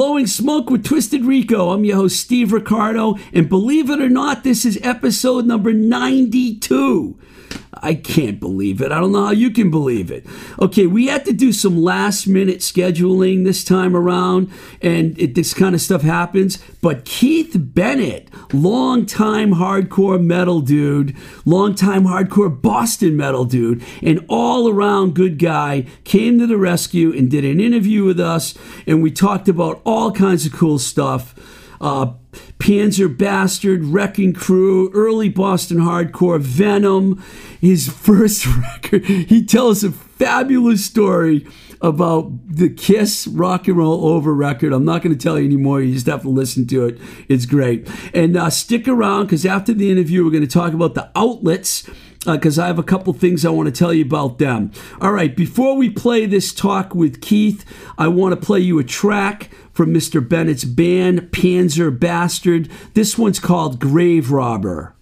Blowing Smoke with Twisted Rico. I'm your host, Steve Ricardo, and believe it or not, this is episode number 92. I can't believe it. I don't know how you can believe it. Okay, we had to do some last minute scheduling this time around, and it, this kind of stuff happens. But Keith Bennett, longtime hardcore metal dude, longtime hardcore Boston metal dude, and all around good guy, came to the rescue and did an interview with us, and we talked about all kinds of cool stuff uh, Panzer Bastard, Wrecking Crew, early Boston hardcore, Venom, his first record. He tells a fabulous story about the Kiss Rock and Roll Over record. I'm not going to tell you anymore. You just have to listen to it. It's great. And uh, stick around because after the interview, we're going to talk about the outlets Uh, because I have a couple things I want to tell you about them. All right, before we play this talk with Keith, I want to play you a track from Mr. Bennett's band, Panzer Bastard. This one's called Grave Robber.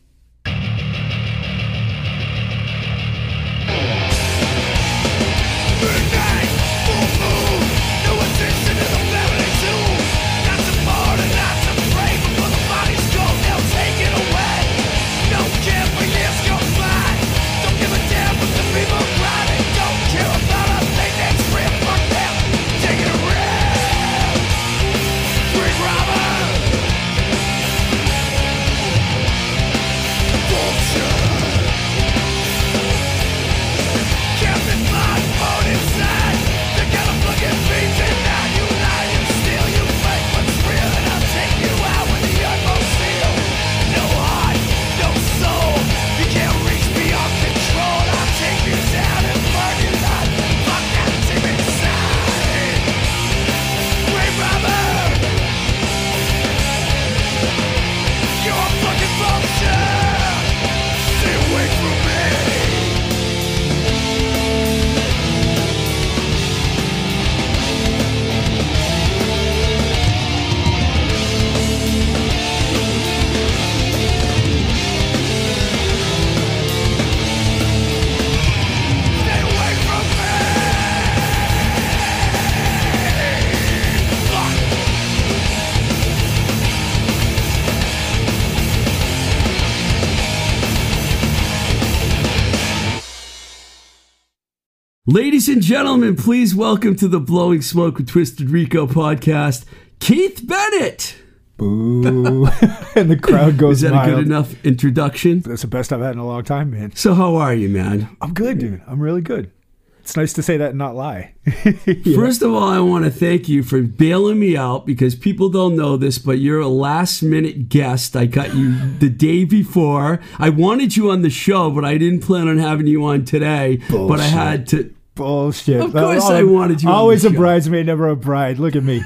Gentlemen, please welcome to the Blowing Smoke with Twisted Rico podcast, Keith Bennett. Boo. and the crowd goes Is that a good enough introduction? That's the best I've had in a long time, man. So, how are you, man? I'm good, dude. I'm really good. It's nice to say that and not lie. First of all, I want to thank you for bailing me out because people don't know this, but you're a last minute guest. I got you the day before. I wanted you on the show, but I didn't plan on having you on today. But I had to. Bullshit. Of course I wanted you Always a show. bridesmaid, never a bride. Look at me.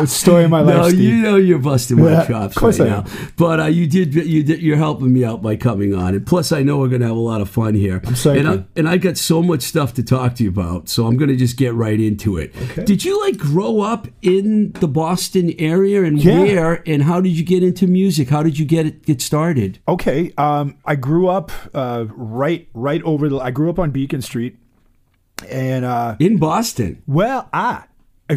It's the story of my life. No, Steve. you know you're busting my Yeah, chops of course right I now. But uh, you did, you did, you're helping me out by coming on, and plus I know we're gonna have a lot of fun here. psyched. and I, and I got so much stuff to talk to you about, so I'm gonna just get right into it. Okay. Did you like grow up in the Boston area, and Yeah. where, and how did you get into music? How did you get it get started? Okay. Um, I grew up uh, right right over the. I grew up on Beacon Street, and uh, In Boston. well, ah, I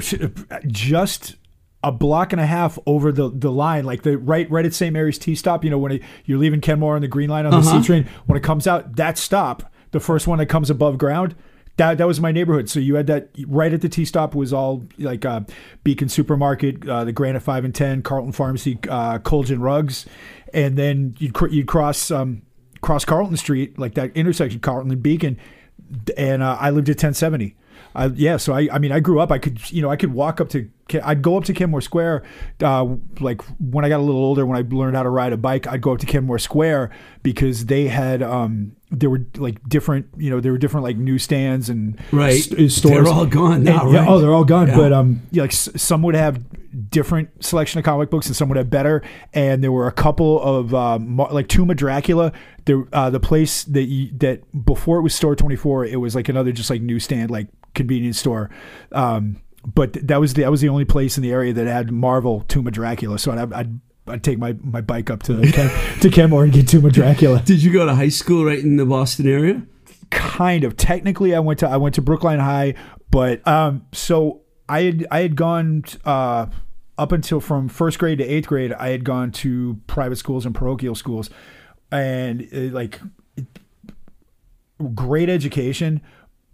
just a block and a half over the the line, like the right right at St. Mary's T stop. You know when it, you're leaving Kenmore on the Green Line on the Uh-huh. C train, when it comes out, that stop, the first one that comes above ground. That, that was my neighborhood. So you had that right at the T stop was all like uh, Beacon Supermarket, uh, the Granite Five and Ten, Carlton Pharmacy, uh, Colgin Rugs, and then you'd cr- you'd cross um, cross Carlton Street, like that intersection, Carlton and Beacon, and uh, I lived at 1070. I, yeah, so I, I mean, I grew up. I could, you know, I could walk up to, I'd go up to Kenmore Square, uh, like when I got a little older, when I learned how to ride a bike, I'd go up to Kenmore Square because they had, um, there were like different, you know, there were different like newsstands and Right. s- stores. They're all gone now, And- yeah, oh, they're all gone. Yeah. But um, yeah, like s- some would have different selection of comic books and some would have better. And there were a couple of um, like Tomb of Dracula. There, uh, the place that you, that before it was Store Twenty Four, it was like another just like newsstand, like convenience store. Um, but that was the, that was the only place in the area that had Marvel Tomb of Dracula. So I'd, I'd I'd take my, my bike up to Ken, to Kenmore and get Tomb of Dracula. Did you go to high school right in the Boston area? kind of technically i went to i went to brookline high but um so i had i had gone uh up until from first grade to eighth grade i had gone to private schools and parochial schools and uh, like great education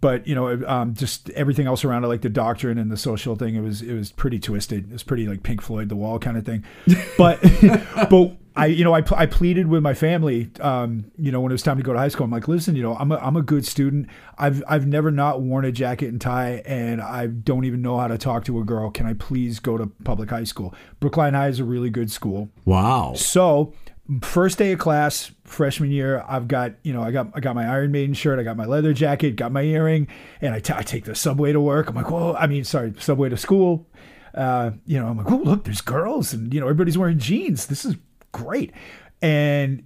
but you know um, just everything else around it like the doctrine and the social thing it was it was pretty twisted it was pretty like pink floyd the wall kind of thing but but I, you know, I, I pleaded with my family, um, you know, when it was time to go to high school. I'm like, listen, you know, I'm a, I'm a good student. I've, I've never not worn a jacket and tie, and I don't even know how to talk to a girl. Can I please go to public high school? Brookline High is a really good school. Wow. So first day of class, freshman year, I've got, you know, I got, I got my Iron Maiden shirt, I got my leather jacket, got my earring, and I, t- I take the subway to work. I'm like, whoa, I mean, sorry, subway to school. Uh, you know, I'm like, oh, look, there's girls, and you know, everybody's wearing jeans. This is great. And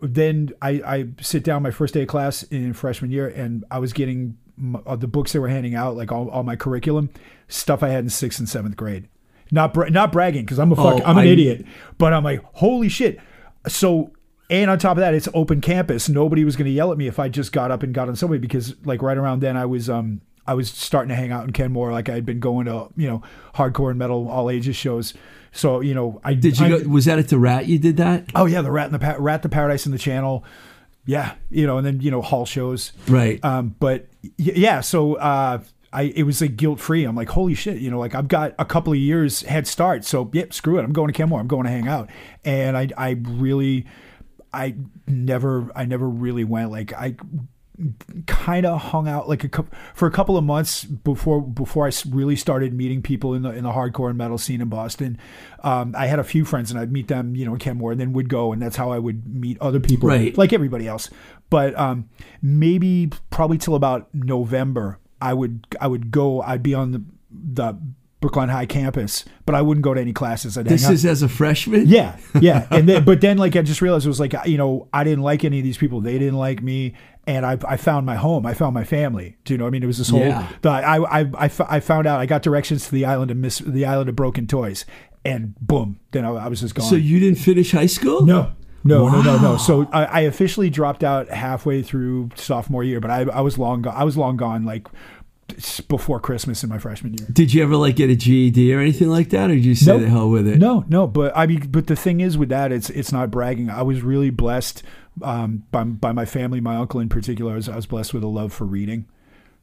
then I, I sit down my first day of class in freshman year, and I was getting uh, the books they were handing out, like all, all my curriculum stuff I had in sixth and seventh grade. Not bra- not bragging because I'm a fuck, Oh, I'm an I- idiot, but I'm like, holy shit. So and on top of that, it's open campus. Nobody was going to yell at me if I just got up and got on subway because like right around then I was um I was starting to hang out in Kenmore. Like I had been going to you know hardcore and metal all ages shows. So you know I Did you I- go, was that at the Rat you did that? Oh yeah, the Rat in the pa- Rat the Paradise in the Channel. Yeah, you know, and then you know hall shows. Right. Um, but y- yeah, so uh, I it was like guilt free. I'm like, holy shit, you know, like I've got a couple of years head start. So yep, screw it. I'm going to Kenmore. I'm going to hang out. And I I really, I never I never really went like I kind of hung out like a couple for a couple of months before before I really started meeting people in the in the hardcore and metal scene in Boston. Um, I had a few friends and I'd meet them, you know, in Kenmore, and then would go, and that's how I would meet other people, Right. like everybody else. But um, maybe probably till about November, I would I would go. I'd be on the the Brookline High campus, but I wouldn't go to any classes. I'd This is as a freshman? Yeah, yeah, and then but then like I just realized it was like you know I didn't like any of these people. They didn't like me, and I I found my home. I found my family. Do you know? what I mean, it was this whole. Yeah. The, I, I I I found out I got directions to the island of Miss the island of broken toys, and boom, then I, I was just gone. So you didn't finish high school? no. No, no, no, no. So I, I officially dropped out halfway through sophomore year, but I, I was long gone. I was long gone, like before Christmas in my freshman year. Did you ever like get a GED or anything like that, or did you say Nope. the hell with it? No, no, but I mean, but the thing is with that, it's it's not bragging. I was really blessed um, by by my family, my uncle in particular. I was, I was blessed with a love for reading.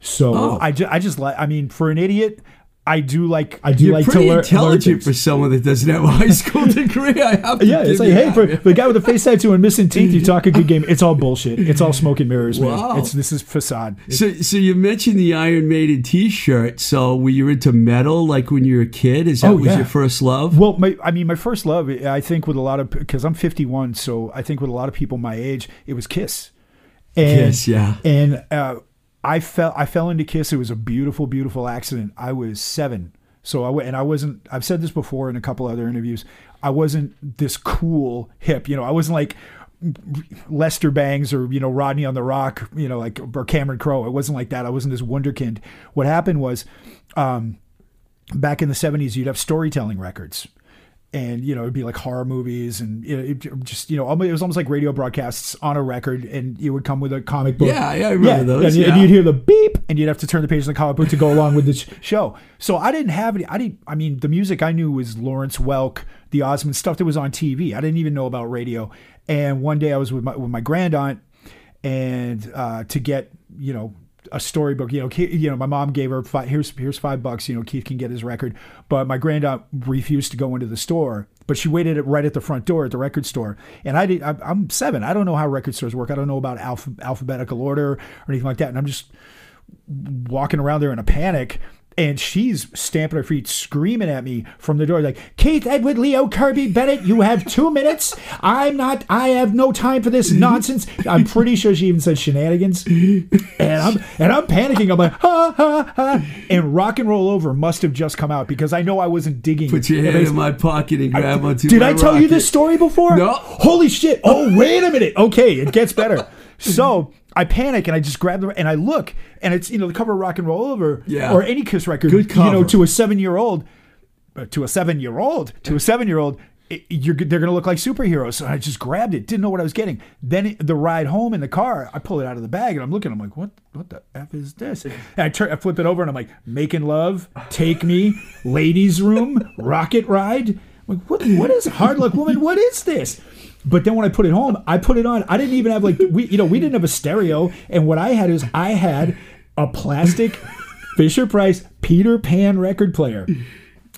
So Oh. I, ju- I just like. I mean, for an idiot, I do like. I do You're like to pretty learn. intelligent learn for someone that doesn't have a high school degree. I have to Yeah, it's like, hey, that, for the guy with the face tattoo and missing teeth, you talk a good game. It's all bullshit. It's all smoke and mirrors, man. Wow. It's this is facade. So, so you mentioned the Iron Maiden T-shirt. So, were you into metal like when you were a kid? Is that Oh, was yeah. your first love? Well, my, I mean, my first love, I think with a lot of, because I'm 51, so I think with a lot of people my age, it was Kiss. And, Kiss, yeah. And uh, I fell, I fell into Kiss. It was a beautiful, beautiful accident. I was seven. So I and I wasn't. I've said this before in a couple other interviews. I wasn't this cool hip. You know, I wasn't like Lester Bangs or you know Rodney on the ROQ. You know, like or Cameron Crowe. It wasn't like that. I wasn't this wonderkind. What happened was, um, back in the '70s, you'd have storytelling records. And you know it'd be like horror movies, and you know, it just you know it was almost like radio broadcasts on a record, and it would come with a comic book. Yeah, yeah, I remember those, And, you- and yeah. you'd hear the beep, and you'd have to turn the page of the comic book to go along with the show. So I didn't have any. I didn't. I mean, the music I knew was Lawrence Welk, the Osmond stuff that was on TV. I didn't even know about radio. And one day I was with my with my grand aunt, and uh, to get you know a storybook. You know, you know, my mom gave her five, here's here's five bucks. You know, Keith can get his record, but my grand aunt refused to go into the store. But she waited right at the front door at the record store, and I did. I'm seven. I don't know how record stores work. I don't know about alpha, alphabetical order or anything like that. And I'm just walking around there in a panic. And she's stamping her feet, screaming at me from the door, like, Keith Edward Leo Kirby Bennett, you have two minutes. I'm not, I have no time for this nonsense. I'm pretty sure she even said shenanigans. And I'm and I'm panicking. I'm like, ha ha ha. And rock and roll over must have just come out because I know I wasn't digging. Put your hand in my pocket and grab onto Did my I tell you this story before? No. Holy shit. Oh, wait a minute. Okay, it gets better. So I panic and I just grab the and I look and it's you know the cover of Rock and Roll Over Yeah. or any Kiss record. Good You know, to a seven year old, uh, to a seven year old, to a seven year old. You're, they're going to look like superheroes. So I just grabbed it, didn't know what I was getting. Then it, the ride home in the car, I pull it out of the bag and I'm looking. I'm like, what? What the f is this? And I turn, I flip it over and I'm like, making love, take me, ladies' room, rocket ride. I'm like, what? What is hard luck woman? What is this? But then when I put it home, I put it on. I didn't even have like we, you know, we didn't have a stereo. And what I had is I had a plastic Fisher Price Peter Pan record player.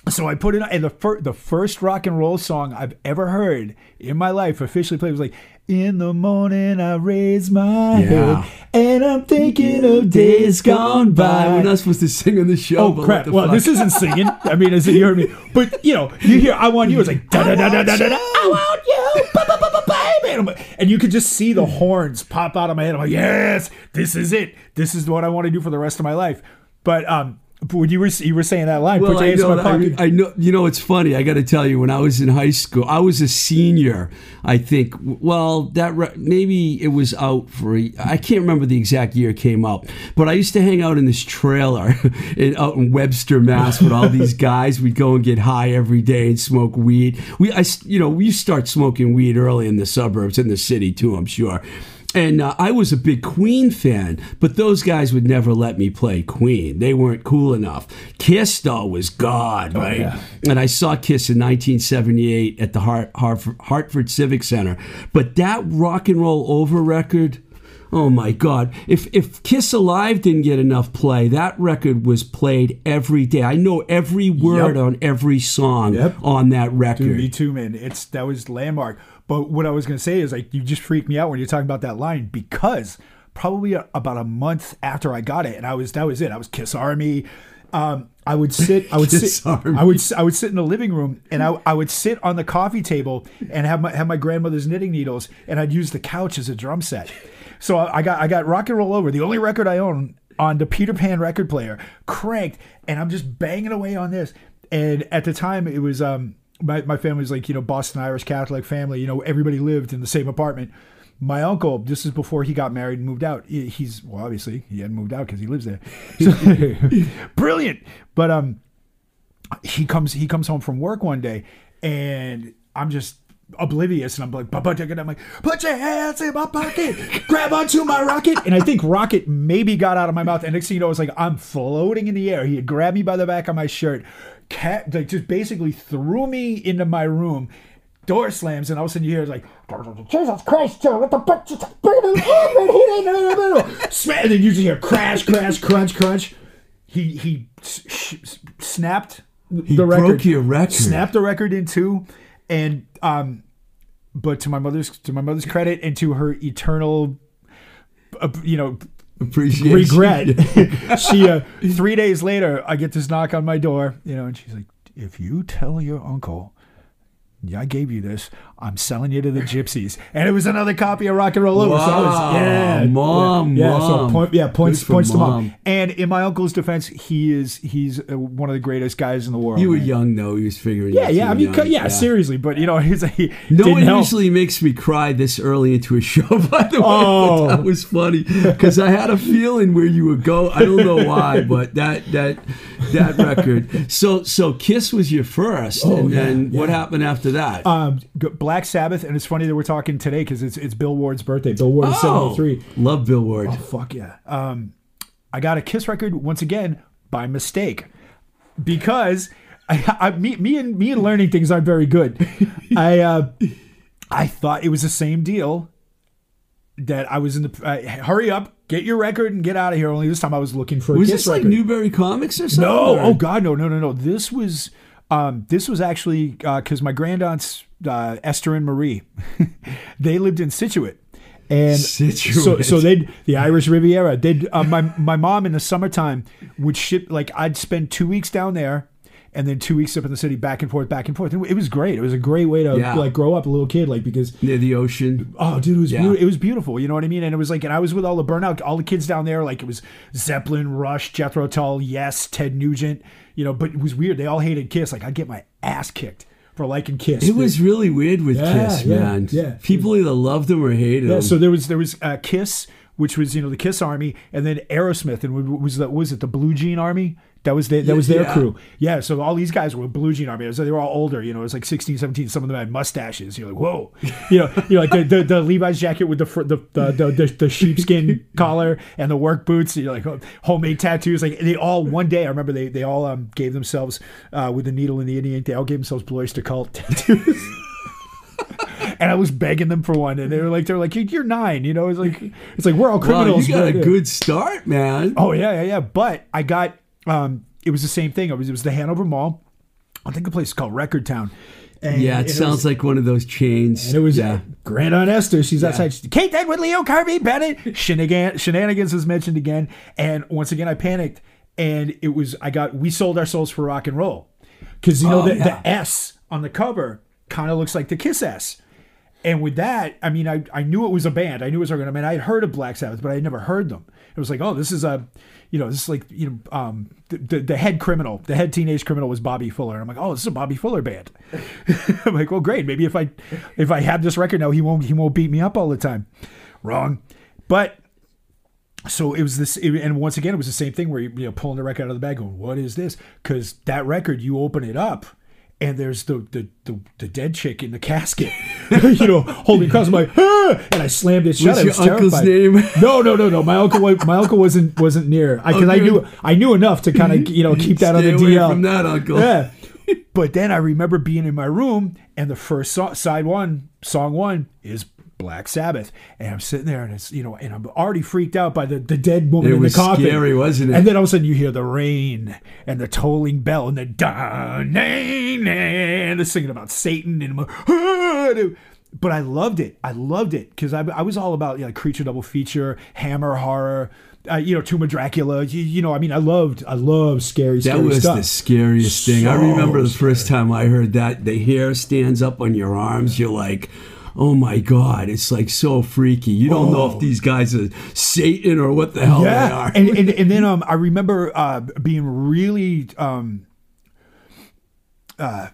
So I put it on, and the fir- the first rock and roll song I've ever heard in my life officially played was like, "In the morning I raise my Yeah. head and I'm thinking of days gone by." We're not supposed to sing on the show. Oh but crap! Well, fuck? this isn't singing. I mean, as you heard me, but you know, you hear "I Want You." It's like da da da da da da. da, I want you, ba, ba, ba, ba, baby. And I'm like- And you could just see the horns pop out of my head. I'm like, yes, this is it. This is what I want to do for the rest of my life. But um, but when you were you were saying that line, Well, put your I hands in know, my I, pocket. I know. You know, it's funny. I got to tell you, when I was in high school, I was a senior. I think. Well, that re- maybe it was out for. a- I can't remember the exact year it came out, but I used to hang out in this trailer in, out in Webster, Mass, with all these guys. We'd go and get high every day and smoke weed. We, I, you know, we start smoking weed early in the suburbs, in the city too. I'm sure. And uh, I was a big Queen fan, but those guys would never let me play Queen. They weren't cool enough. Kiss, though, was God, right? yeah. And I saw Kiss in 1978 at the Hart- Hartford, Hartford Civic Center. But that rock and roll over record, oh my God. If, if Kiss Alive didn't get enough play, that record was played every day. I know every word Yep. on every song Yep. on that record. Dude, me too, man. It's that was landmark. But what I was gonna say is like you just freaked me out when you're talking about that line because probably a, about a month after I got it, and I was that was it. I was Kiss Army. Um, I would sit. I would sit. Army. I would. I would sit in the living room, and I, I would sit on the coffee table and have my have my grandmother's knitting needles, and I'd use the couch as a drum set. So I got I got rock and roll over, the only record I own on the Peter Pan record player, cranked, and I'm just banging away on this. And at the time, it was um my my family was like you know Boston Irish Catholic family. You know everybody lived in the same apartment. My uncle, this is before he got married and moved out. He's well, obviously he hadn't moved out because he lives there. So- brilliant, but um he comes he comes home from work one day and I'm just oblivious and I'm like "Papa, take. I'm like put your hands in my pocket grab onto my rocket and I think rocket maybe got out of my mouth and next thing you know it's like I'm floating in the air he had grabbed me by the back of my shirt cat like just basically threw me into my room door slams and all of a sudden you hear like Jesus Christ Joe what the fuck just bring him over he didn't Smack, and then you just hear crash crash crunch crunch he he sh- snapped the broke record. your record. Snapped the record in two, and um, but to my mother's to my mother's credit and to her eternal, uh, you know, Appreciation. regret, she uh, three days later I get this knock on my door, you know, and she's like, "If you tell your uncle." Yeah, I gave you this. I'm selling you to the gypsies. And it was another copy of Rock and Roll Over. So I was, Wow. yeah. Mom, yeah, mom. so point, yeah, points, points to mom. mom. And in my uncle's defense, he is, he's uh, one of the greatest guys in the world. You were man. young though. He was figuring. Yeah, out yeah. I mean, young. yeah, seriously. But, you know, he's, he No one help. usually makes me cry this early into a show. By the way, Oh. that was funny because I had a feeling where you would go. I don't know why, but that that that record. So so Kiss was your first, Oh, and yeah, then what happened after that? Um, Black Sabbath, and it's funny that we're talking today because it's it's Bill Ward's birthday. Bill Ward is oh, 73. love Bill Ward. Oh, fuck yeah. Um, I got a Kiss record once again by mistake because I, I me, me and me and learning things aren't very good. I uh, I thought it was the same deal that I was in the uh, hurry up, get your record and get out of here. Only this time I was looking for a Was this like. Newbury Comics or something? No, or- oh god, no, no, no, no. This was um, this was actually because my grandaunts uh, Esther and Marie, they lived in Scituate. And so, so they'd the Irish Riviera. They'd uh, my my mom in the summertime would ship like I'd spend two weeks down there, and then two weeks up in the city, back and forth, back and forth. It was great. It was a great way to Yeah. like grow up a little kid, like because near the ocean. Oh, dude, it was Yeah. beautiful. it was beautiful. You know what I mean? And it was like, and I was with all the burnout, all the kids down there. Like it was Zeppelin, Rush, Jethro Tull, Yes, Ted Nugent. You know, but it was weird. They all hated Kiss. Like I'd get my ass kicked for liking Kiss. It was really weird with Yeah, Kiss, yeah, man. yeah. People either loved them or hated yeah. them. So there was there was uh, Kiss, which was you know the Kiss Army, and then Aerosmith, and was that was it the Blue Jean Army? That was their, that was their Yeah. crew. Yeah, so all these guys were Blue Jean Army. So they were all older. You know, it was like 16, 17. Some of them had mustaches. You're like, whoa. You know, you know, like the, the, the Levi's jacket with the the the, the, the, the sheepskin collar and the work boots. You're like oh, homemade tattoos. Like they all one day. I remember they they all um, gave themselves uh, with the needle and the Indian. They all gave themselves Blue Öyster Cult tattoos. And I was begging them for one, and they were like, "They're like, you're nine, you know." It's like, it's like we're all wow, criminals. you got a good start, man. Oh yeah, yeah, yeah. But I got um it was the same thing. It was it was the Hanover Mall. I think the place is called Record Town. And, yeah, it sounds was, like one of those chains. and it was yeah. uh, Grand Aunt Esther. She's outside. She's, Kate Edward, Leo Carby, Bennett. Shenanigans, shenanigans was mentioned again. And once again, I panicked. And it was I got we sold our souls for rock and roll because you know Oh, the, yeah. the S on the cover kind of looks like the Kiss S. And with that, I mean, I, I knew it was a band. I knew it was organized. I mean, I had heard of Black Sabbath, but I had never heard them. It was like, oh, this is a, you know, this is like, you know, um, the, the, the head criminal, the head teenage criminal was Bobby Fuller. And I'm like, oh, this is a Bobby Fuller band. I'm like, well, great. Maybe if I, if I have this record now, he won't, he won't beat me up all the time. Wrong. But so it was this, and once again, it was the same thing where you, you know pulling the record out of the bag, going, "What is this?" Because that record, you open it up, and there's the the the, the dead chick in the casket, you know, holding across. I'm like, ah! and I slammed it shut. What's your uncle's terrified. name? No, no, no, no. My uncle, my uncle wasn't wasn't near. I because I knew I knew enough to kind of you know keep that on Stay the away DL. from that, Uncle. Yeah. but then I remember being in my room, and the first so- side one, song one, is Black Sabbath, and I'm sitting there, and it's you know, and I'm already freaked out by the the dead woman It in was the coffin. scary, wasn't it? And then all of a sudden you hear the rain and the tolling bell and the dun and the singing about Satan and. I'm- But I loved it. I loved it because I, I was all about you know, creature double feature, Hammer horror, uh, you know, Tomb of Dracula. You, you know, I mean, I loved, I love scary, That was stuff. the scariest thing. I remember the first time I heard that. The hair stands up on your arms. You're like, oh my God. It's like so freaky. You don't know if these guys are Satan or what the hell they are. and, and and then um, I remember uh, being really um, uh,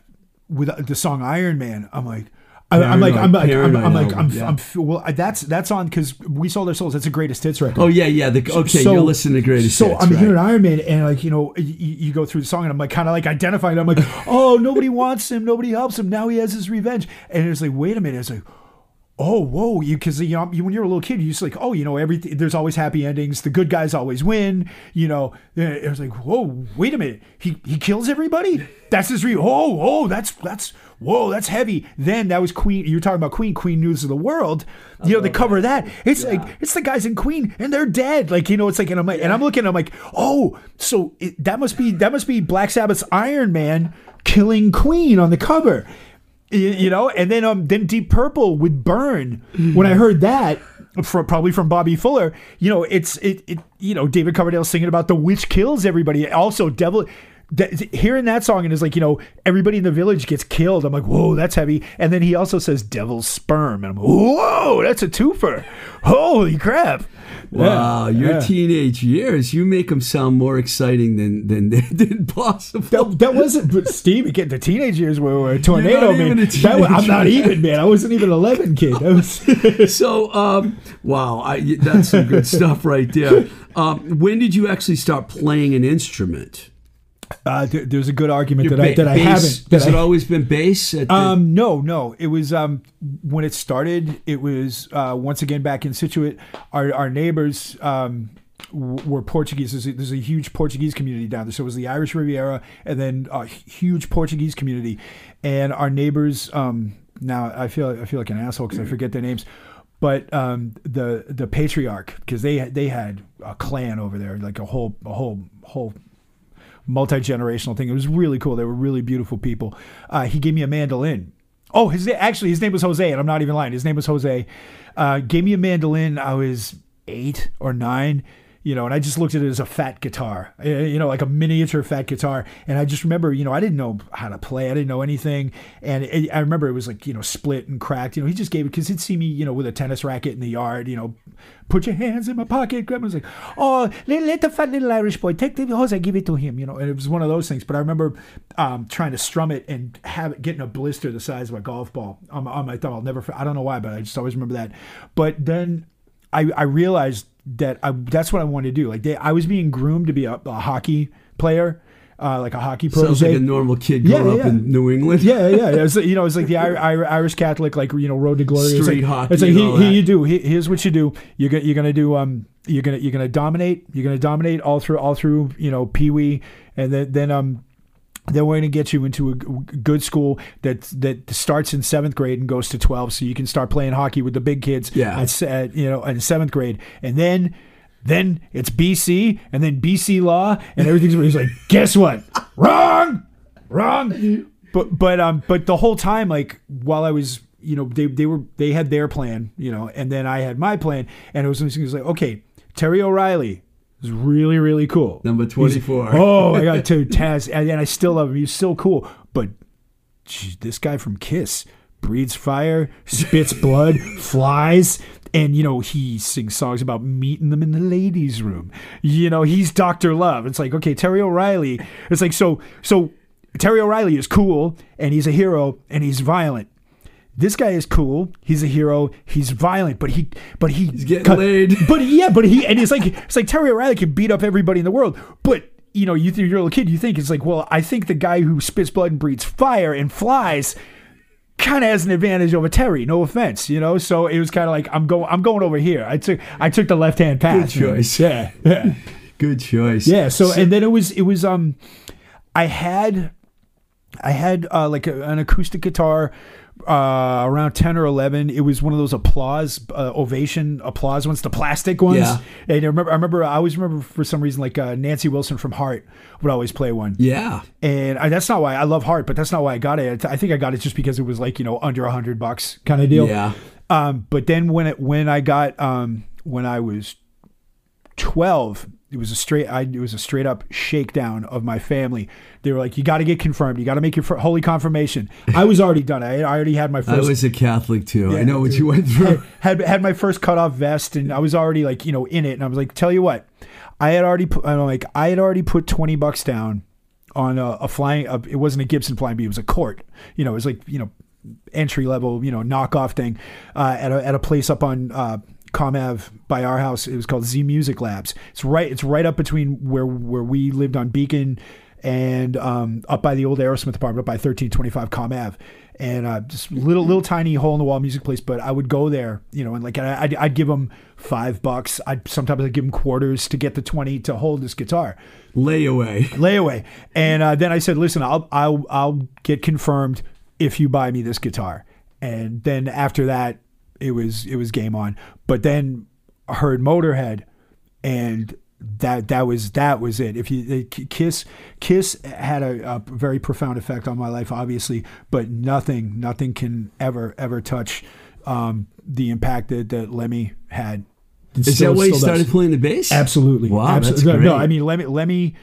with the song Iron Man. I'm like. I- I'm like, I'm like, I'm, I'm like, I'm, yeah. I'm, well, that's that's on because we sold our souls. That's the greatest hits record. oh, yeah, yeah. The, okay, So- you're listening to Greatest So Hits, I'm right. hearing Iron Man, and like you know, you, you go through the song, and I'm like kind of like identifying. I'm like, oh, nobody wants him, nobody helps him. Now he has his revenge, and it's like, wait a minute, it's like. Oh, whoa! You because you know when you're a little kid, you just like, oh, you know, everything. There's always happy endings. The good guys always win. You know, it was like, whoa, wait a minute. He he kills everybody. That's his re. Oh, oh, that's that's whoa, that's heavy. Then that was Queen. You were talking about Queen, Queen News of the World. You know, the cover of that. It's like it's the guys in Queen, and they're dead. Like you know, it's like, and I'm like, and I'm looking, I'm like, oh, so it, that must be that must be Black Sabbath's Iron Man killing Queen on the cover. You, you know, and then um, then Deep Purple would burn. When I heard that, from probably from Bobby Fuller, you know, it's it, it you know David Coverdale singing about the witch kills everybody. Also, devil that, hearing that song and it's like you know everybody in the village gets killed. I'm like, whoa, that's heavy. And then he also says "devil's sperm," and I'm like, whoa, that's a twofer. Holy crap! Wow, Yeah, your yeah. teenage years, you make them sound more exciting than than, than possible. That, that wasn't, but Steve. Again, the teenage years were, were a tornado, man. a That I'm not even, man. I wasn't even 11, kid. Was, so, um, wow, I, that's some good stuff right there. Um, when did you actually start playing an instrument? Uh, there- there's a good argument that, Ba- I, that I haven't. That Has I, it always been bass? At the, Um, no, no. It was um when it started. It was uh, once again back in Scituate. Our our neighbors um w- were Portuguese. There's a, there's a huge Portuguese community down there. So it was the Irish Riviera, and then a huge Portuguese community. And our neighbors. Um, now I feel I feel like an asshole because I forget their names. But um, the the patriarch because they they had a clan over there, like a whole a whole whole multi generational thing. It was really cool. They were really beautiful people. Uh, he gave me a mandolin. Oh, his actually his name was Jose, and I'm not even lying. His name was Jose. Uh, gave me a mandolin. I was eight or nine. You know, and I just looked at it as a fat guitar, uh, you know, like a miniature fat guitar. And I just remember, you know, I didn't know how to play. I didn't know anything. And it, I remember it was like, you know, split and cracked. You know, he just gave it because he'd see me, you know, with a tennis racket in the yard, you know, put your hands in my pocket. Grandma was like, oh, let, let the fat little Irish boy take the Jose, give it to him, you know. And it was one of those things. But I remember um, trying to strum it and have it getting a blister the size of a golf ball on, my- on my thumb. I'll never, I don't know why, but I just always remember that. But then I, I realized that I, that's what I wanted to do. Like they, I was being groomed to be a, a hockey player, uh, like a hockey sounds protege. like a normal kid Yeah, growing up yeah. in New England. Yeah, yeah, yeah. It was, you know, it's like the Ir- Ir- Irish Catholic, like you know, road to glory. It's like, hockey It's like and here, all here you do. Here- Here's what you do. You're gonna you're gonna do um you're gonna you're gonna dominate. You're gonna dominate all through all through you know Pee Wee, and then then um. Then we're going to get you into a good school that that starts in seventh grade and goes to twelve, so you can start playing hockey with the big kids. Yeah. at, at, you know, in seventh grade, and then then it's BC, and then BC law, and everything's. He's like, guess what? Wrong, wrong. But but um but the whole time, like while I was, you know, they they were they had their plan, you know, and then I had my plan, and it was, it was like, okay, Terry O'Reilly really really cool. Number He's- 24. oh, I got to Taz, and, and I still love him. He's so cool, but geez, this guy from Kiss breathes fire, spits blood, flies. And you know he sings songs about meeting them in the ladies' room. You know he's Doctor Love. It's like okay, Terry O'Reilly. It's like so so. Terry O'Reilly is cool and he's a hero and he's violent. This guy is cool. He's a hero. He's violent, but he, but he, he's getting laid. But yeah, but he, and it's like it's like Terry O'Reilly can beat up everybody in the world, but you know, you you're a little kid, you think it's like, well, I think the guy who spits blood and breathes fire and flies kind of has an advantage over Terry. No offense, you know. So it was kind of like I'm going, I'm going over here. I took, I took the left hand pass. Good choice. Yeah, yeah, Good choice. yeah. So and then it was, it was, um, I had, I had uh, like a, an acoustic guitar. Uh, around ten or eleven, it was one of those applause, uh, ovation applause ones, the plastic ones. Yeah. And I remember, I remember, I always remember for some reason, like uh, Nancy Wilson from Heart would always play one. Yeah. And I, that's not why I love Heart, but that's not why I got it. I think I got it just because it was like you know under a hundred bucks kind of deal. Yeah. Um, but then when it when I got um when I was twelve, it was a straight I it was a straight up shakedown of my family. They were like, "You got to get confirmed. You got to make your fir- holy confirmation." I was already done. I, I already had my first. I was a Catholic too. I know what you went through. had had my first cut off vest and I was already like you know in it and I was like tell you what I had already put I'm like I had already put 20 bucks down on a, a flying a, it wasn't a Gibson Flying V it was a Cort you know it was like you know entry level you know knockoff thing uh, at a at a place up on uh Comm Ave by our house it was called Z Music Labs it's right it's right up between where where we lived on Beacon and um, up by the old Aerosmith apartment, up by 1325 Comm Ave, and uh, just little little tiny hole in the wall music place. But I would go there, you know, and like I- I'd, I'd give them five bucks. I'd sometimes I'd give them quarters to get the twenty to hold this guitar Layaway. layaway. And uh, then I said, listen, I'll I'll I'll get confirmed if you buy me this guitar. And then after that, it was it was game on. But then I heard Motorhead, and that that was that was it. If you Kiss Kiss had a, a very profound effect on my life, obviously, but nothing nothing can ever ever touch um, the impact that, that Lemmy had. Is Still- that why you still does. started playing the bass? Absolutely. Wow, that's Absolutely. great. No, I mean, Lemmy, Lemmy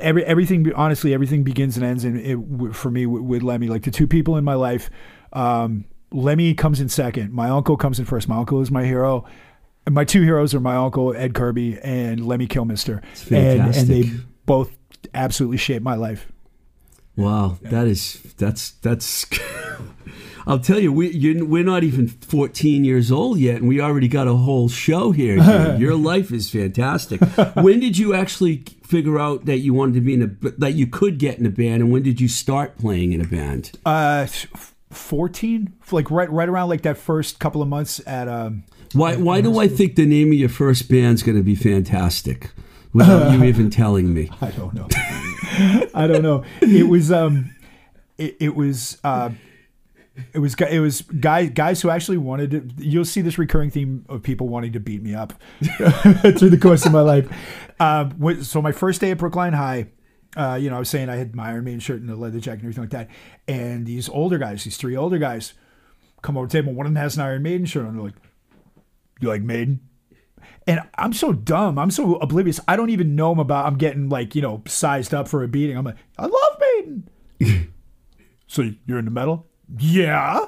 every everything honestly everything begins and ends in it, for me with, with Lemmy. Like the two people in my life, um, Lemmy comes in second. My uncle comes in first. My uncle is my hero. My two heroes are my uncle Ed Kirby and Lemmy Kilmister, and and they both absolutely shaped my life. Wow, that is that's that's. I'll tell you, we we're not even 14 years old yet, and we already got a whole show here. Your life is fantastic. when did you actually figure out that you wanted to be in a that you could get in a band, and when did you start playing in a band? Uh, fourteen, like right right around like that first couple of months at um. Why why do I think the name of your first band's going to be fantastic? Without you even telling me. I don't know. I don't know. It was um, it, it was uh, it was it was guys guys who actually wanted to. You'll see this recurring theme of people wanting to beat me up through the course of my life. Um, so my first day at Brookline High. Uh, you know, I was saying I had my Iron Maiden shirt and a leather jacket and everything like that. And these older guys, these three older guys, come over to the table. One of them has an Iron Maiden shirt on. They're like, "You like Maiden?" And I'm so dumb. I'm so oblivious. I don't even know about. I'm getting like you know sized up for a beating. I'm like, I love Maiden. so you're into metal? Yeah.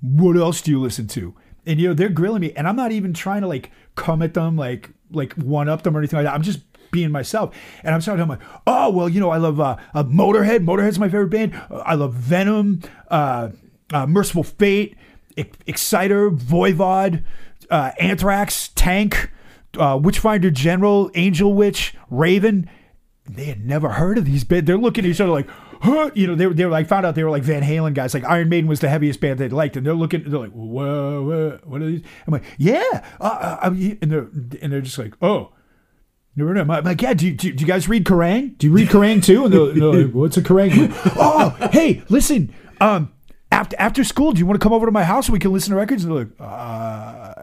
What else do you listen to? And you know they're grilling me, and I'm not even trying to like come at them, like like one up them or anything like that. I'm just being myself, and I'm starting. I'm like, oh well, you know, I love uh, uh, Motorhead. Motorhead's my favorite band. Uh, I love Venom, uh, uh, Mercyful Fate, Ex- Exciter, Voivod, uh, Anthrax, Tank, Witchfinder General, Angel Witch, Raven. They had never heard of these bands. They're looking at each other like, huh? You know, they were, they were like, found out they were like Van Halen guys. Like Iron Maiden was the heaviest band they liked. And they're looking, they're like, whoa, whoa what are these? I'm like, yeah. Uh, uh, and they're, and they're just like, oh. Never know. I'm like, yeah, do you, do, you- guys read Kerrang? Do you read Kerrang too? And they're, they're like, what's a Kerrang? Oh, hey, listen, um, after, after school, do you want to come over to my house so we can listen to records? And they're like, uh,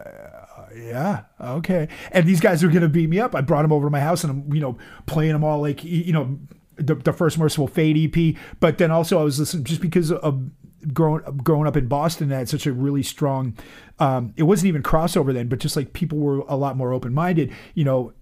yeah, okay. And these guys are going to beat me up. I brought them over to my house and I'm, you know, playing them all like, you know, the, the first Mercyful Fate EP. But then also I was listening just because of growing growing up in Boston, that had such a really strong. Um, it wasn't even crossover then, but just like people were a lot more open minded. You know,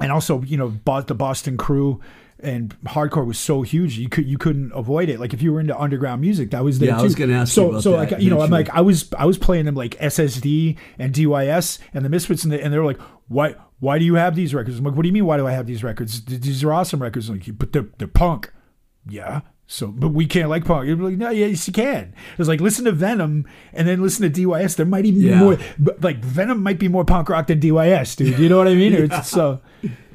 and also you know the Boston crew and hardcore was so huge you could you couldn't avoid it. Like if you were into underground music that was there Yeah, I was gonna ask you so about so that like you know I'm like I was I was playing them like SSD and DYS and the Misfits and, the, and they were like why why do you have these records? I'm like what do you mean why do I have these records? These are awesome records. I'm like but they're, they're punk. Yeah so but we can't like punk you're like no yes you can it's like listen to Venom and then listen to DYS there might even be more but like Venom might be more punk rock than DYS dude you know what I mean It's- so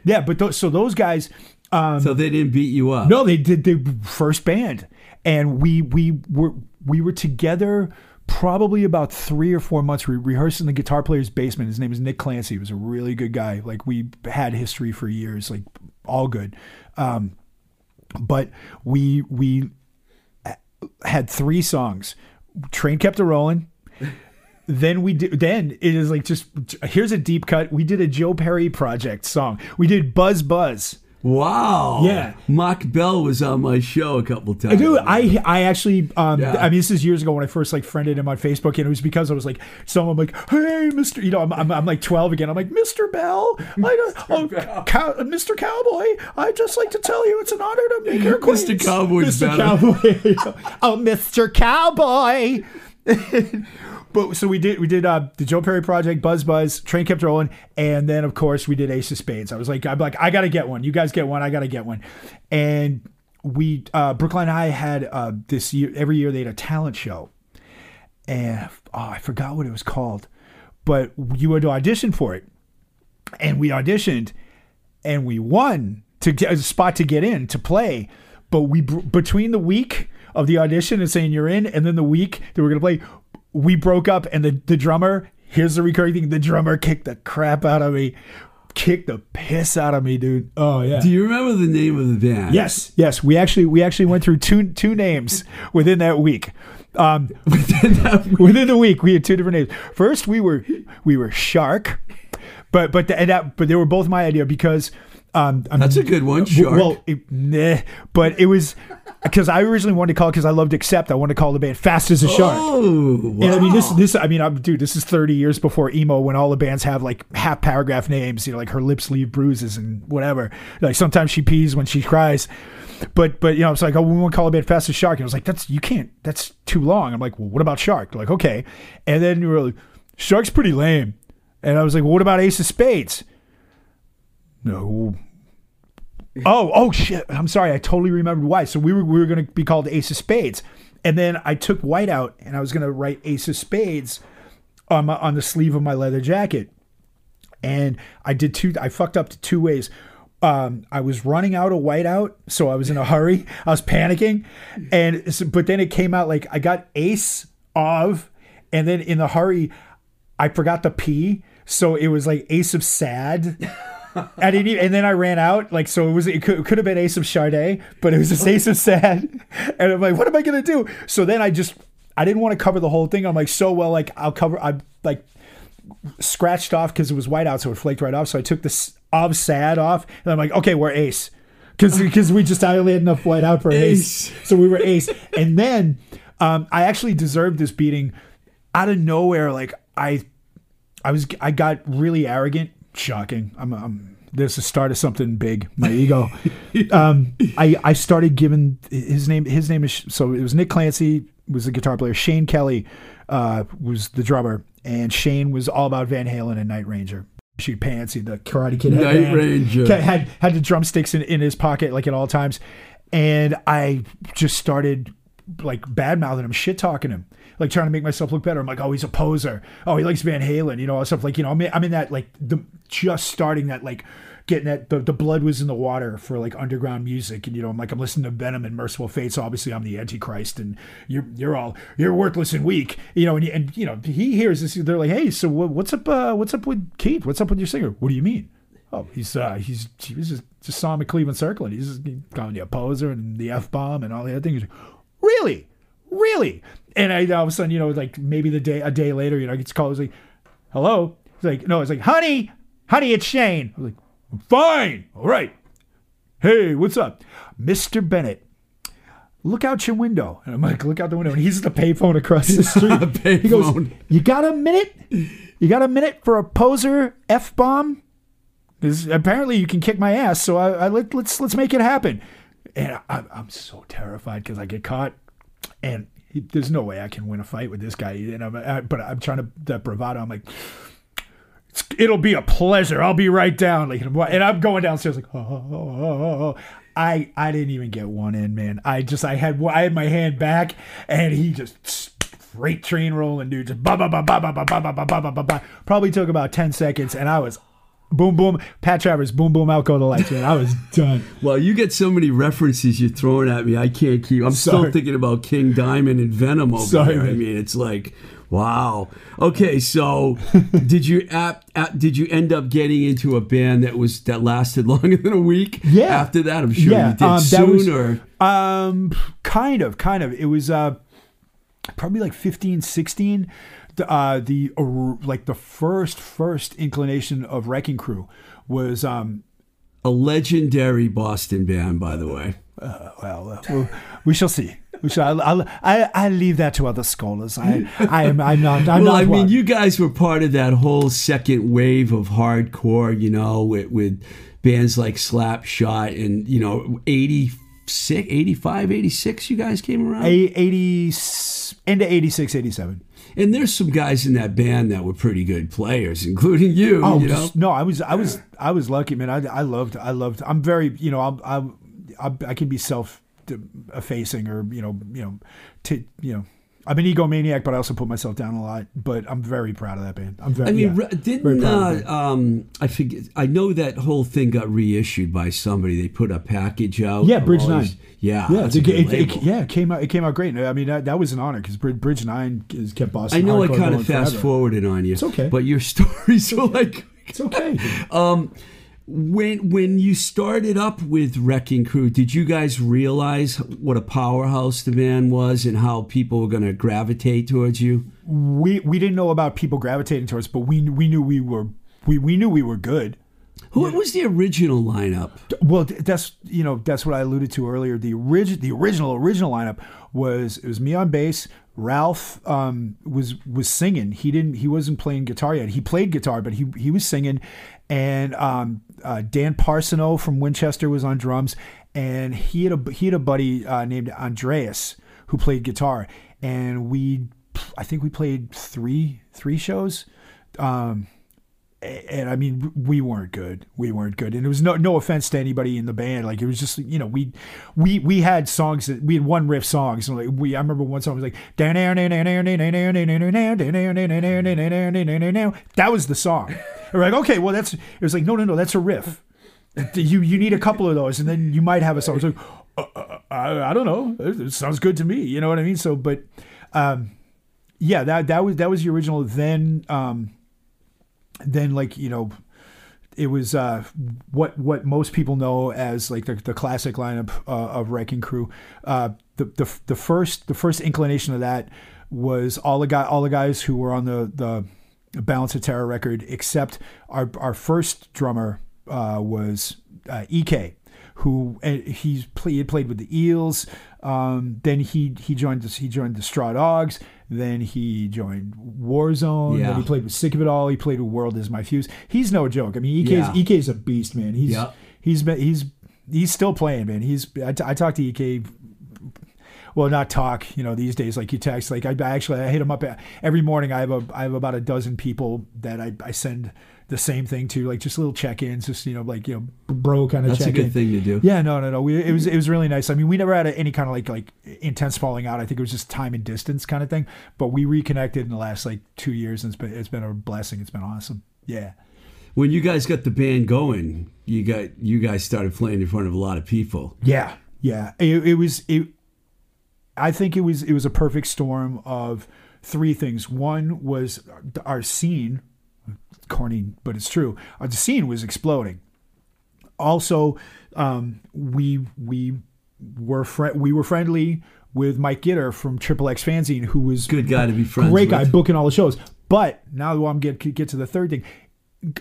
yeah but those, so those guys um So they didn't beat you up. no, they did the first band, and we we were we were together probably about three or four months. We rehearsed in the guitar player's basement. His name is Nick Clancy. He was a really good guy. Like we had history for years, like all good. Um, but we we uh, had three songs. Train kept it rolling. Then we did. Then it is like just here's a deep cut. We did a Joe Perry project song. We did Buzz Buzz. Wow. Yeah. Mach Bell was on my show a couple times. Dude, I I actually um Yeah. I mean this is years ago when I first like friended him on Facebook and it was because I was like so I'm like hey Mr. you know I'm, I'm, I'm like 12 again I'm like Mr. Bell I don't, oh, cow, Mr. Cowboy I'd just like to tell you it's an honor to make your acquaintance Mr. Cowboy's Mr. better. Cowboy oh Mr. Cowboy but so we did we did uh, the Joe Perry project, Buzz Buzz, Train kept rolling, and then of course we did Ace of Spades. I was like, I'm like, I gotta get one. You guys get one. I gotta get one. And we uh, Brookline I had uh, this year every year they had a talent show, and oh, I forgot what it was called, but you had to audition for it, and we auditioned, and we won to get a spot to get in to play, but we between the week of the audition and saying you're in, and then the week that we're gonna play, we broke up, and the the drummer. Here's the recurring thing: the drummer kicked the crap out of me, kicked the piss out of me, dude. Oh yeah. Do you remember the name of the band? Yes, yes. We actually we actually went through two two names within that week. Um, within the week, we had two different names. First, we were we were Shark, but but the, and that, but they were both my idea because Um, I'm- That's a good one, Shark. Well, it, nah, but it was because I originally wanted to call because I loved Accept. I wanted to call the band Fast as a Shark. Oh, wow. And I mean, this, this, I mean, I'm, dude, this is 30 years before emo when all the bands have like half paragraph names, you know, like her lips leave bruises and whatever. Like sometimes she pees when she cries. But, but, you know, it's like, oh, we want to call a band Fast as Shark. And I was like, that's, you can't, that's too long. I'm like, well, what about Shark? They're like, okay. And then you were like, Shark's pretty lame. And I was like, well, what about Ace of Spades? No. Oh, oh shit! I'm sorry. I totally remembered why. So we were we were going to be called Ace of Spades, and then I took white out, and I was going to write Ace of Spades on my on the sleeve of my leather jacket, and I did two. I fucked up to two ways. Um, I was running out of whiteout, so I was in a hurry. I was panicking, and but then it came out like I got Ace of, and then in the hurry, I forgot the P, so it was like Ace of Sad. I didn't even, and then I ran out. Like, so it was, it could, it could have been Ace of Chardet, but it was just Ace of Sad. And I'm like, what am I going to do? So then I just, I didn't want to cover the whole thing. I'm like, so well, like, I'll cover, I like scratched off because it was white out, so it flaked right off. So I took this of Sad off, and I'm like, okay, we're Ace. Because because we just I only had enough white out for ace. Ace. so we were ace. And then um, I actually deserved this beating out of nowhere. Like I I was I got really arrogant. Shocking. I'm, I'm there's the start of something big. My ego. um, I I started giving his name. His name is so it was Nick Clancy was the guitar player. Shane Kelly uh, was the drummer, and Shane was all about Van Halen and Night Ranger. Shoot Pansy, the Karate Kid. Night. Ranger. Had had the drumsticks in, in his pocket like at all times, and I just started like bad mouthing him, shit talking him, like trying to make myself look better. I'm like, oh, he's a poser. Oh, he likes Van Halen, you know, stuff like you know. I'm in, I'm in that like the just starting that like getting that the, the blood was in the water for like underground music, and you know, I'm like I'm listening to Venom and Mercyful Fate. So obviously I'm the Antichrist, and you're you're all you're worthless and weak, you know. And, and you know he hears this. They're like, hey, so what, what's up? Uh, what's up with Keith? What's up with your singer? What do you mean? Oh, he's uh, he's he was just just saw him at Cleveland Circle, and he's calling you a poser and the f bomb and all the other things. Really, really. And I all of a sudden, you know, like maybe the day a day later, you know, I get called. It's like, hello. It's like, no, it's like, honey, honey, it's Shane. I was like, fine, all right. Hey, what's up, Mister Bennett? Look out your window. And I'm like, look out the window. And he's at the payphone across the street. He goes. You got a minute? You got a minute for a poser F bomb? Because apparently you can kick my ass. So I, I let, let's let's make it happen. And I, I'm so terrified because I get caught, and he, there's no way I can win a fight with this guy. And I'm, I, but I'm trying to that bravado. I'm like, it'll be a pleasure. I'll be right down. Like, and I'm going downstairs like, oh, oh, oh, oh, oh. I I didn't even get one in, man. I just I had I had my hand back, and he just freight train rolling, dude. Just ba ba ba ba ba ba ba ba ba ba ba ba. Probably took about ten seconds, and I was boom boom. Pat Travers, boom boom. Out go the lights, man. I was done. Well, you get so many references you're throwing at me. I can't keep. I'm still thinking about King Diamond and Venom over Sorry, there. I mean, it's like, wow. Okay, so did you ap, ap, did you end up getting into a band that was that lasted longer than a week? Yeah. After that, I'm sure Yeah, you did um, that soon was- Um, kind of, kind of. It was uh, probably like 15, 16. The, uh, the like the first first inclination of Wrecking Crew was um, a legendary Boston band, by the way. well, uh, we'll, we shall see. We shall. I'll, I'll, I I leave that to other scholars. I I am I'm not. I'm well, not I mean, one. you guys were part of that whole second wave of hardcore, you know, with, with bands like Slapshot and, you know, 86, 85, 86, you guys came around. A- 80 into 86, 87. And there's some guys in that band that were pretty good players, including you, Oh you know. no, I was I was I was lucky, man. I, I loved I loved. I'm very you know I'm, I'm, I'm I can be self effacing or you know you know t- you know I'm an egomaniac, but I also put myself down a lot. But I'm very proud of that band. I'm very. I mean, yeah, didn't proud uh, um, I forget? I know that whole thing got reissued by somebody. They put a package out. Yeah, Bridge Nine. these- Yeah, yeah, that's a a, good it, it, label. yeah, it came out. It came out great. I mean, that, that was an honor because Bridge Nine has kept Boston. I know I kind of fast forever. forwarded on you. It's okay. but your stories are like It's okay. um, when when you started up with Wrecking Crew, did you guys realize what a powerhouse the band was and how people were going to gravitate towards you? we we didn't know about people gravitating towards, but we we knew we were we, we knew we were good. Who was the original lineup? Well, that's you know that's what I alluded to earlier. The original, the original, original lineup was it was me on bass. Ralph um, was was singing. He didn't. He wasn't playing guitar yet. He played guitar, but he he was singing. And um, uh, Dan Parsono from Winchester was on drums, and he had a he had a buddy uh, named Andreas who played guitar. And we, I think we played three three shows. Um, and I mean, we weren't good. We weren't good, and it was no no offense to anybody in the band. Like it was just you know we we we had songs that we had one riff songs. And like we, I remember one song was like that was the song. We're like, okay, well that's it was like no no no that's a riff. You you need a couple of those, and then you might have a song. It's like uh, uh, I, I don't know. It, it sounds good to me. You know what I mean? So, but um, yeah, that that was that was the original. Then um, then like you know it was uh, what what most people know as like the, the classic lineup uh, of Wrecking Crew. Uh, the, the the first the first inclination of that was all the guy all the guys who were on the the Balance of Terror record, except our our first drummer uh, was uh, Ek, who uh, he's play, he played with the Eels. Um, then he he joined he joined the Straw Dogs. Then he joined Warzone. Yeah. Then he played with Sick of It All. He played with World Is My Fuse. He's no joke. I mean, EK's Yeah. EK's a beast, man. He's Yeah. he's been he's he's still playing, man. He's I, t- I talked to EK. Well, not talk, you know, these days like you text. Like I, I actually I hit him up every morning. I have a I have about a dozen people that I, I send the same thing too, like just little check-ins, just you know, like you know, bro kind of That's a check good thing to do. yeah, no, no, no. We, it was it was really nice. I mean, we never had any kind of like like intense falling out. I think it was just time and distance kind of thing. But we reconnected in the last like two years, and it's been it's been a blessing. It's been awesome. Yeah. When you guys got the band going, you got you guys started playing in front of a lot of people. Yeah, yeah. It, it was. It, I think it was. It was a perfect storm of three things. One was our scene, corny, but it's true. Our the scene was exploding. Also, um, we we were fri we were friendly with Mike Gitter from Triple X Fanzine, who was Good guy to be friends great guy booking all the shows. But now that I'm get get to the third thing,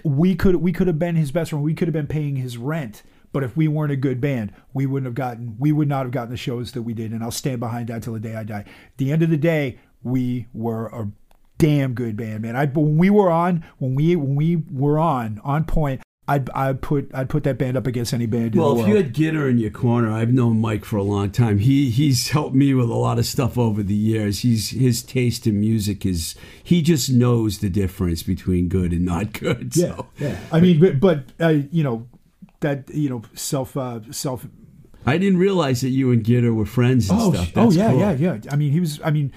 we could we could have been his best friend. We could have been paying his rent. But if we weren't a good band, we wouldn't have gotten we would not have gotten the shows that we did. And I'll stand behind that till the day I die. At the end of the day, we were a damn good band, man. I when we were on when we when we were on on point, I'd I'd put I'd put that band up against any band in Well, if you had Gitter in your corner, I've known Mike for a long time. He he's helped me with a lot of stuff over the years. He's his taste in music is he just knows the difference between good and not good. yeah, So yeah. I mean, but but uh, you know that you know self uh, self I didn't realize that you and Gitter were friends and Oh, stuff. sh- oh yeah, cool. yeah, yeah. I mean, he was. I mean,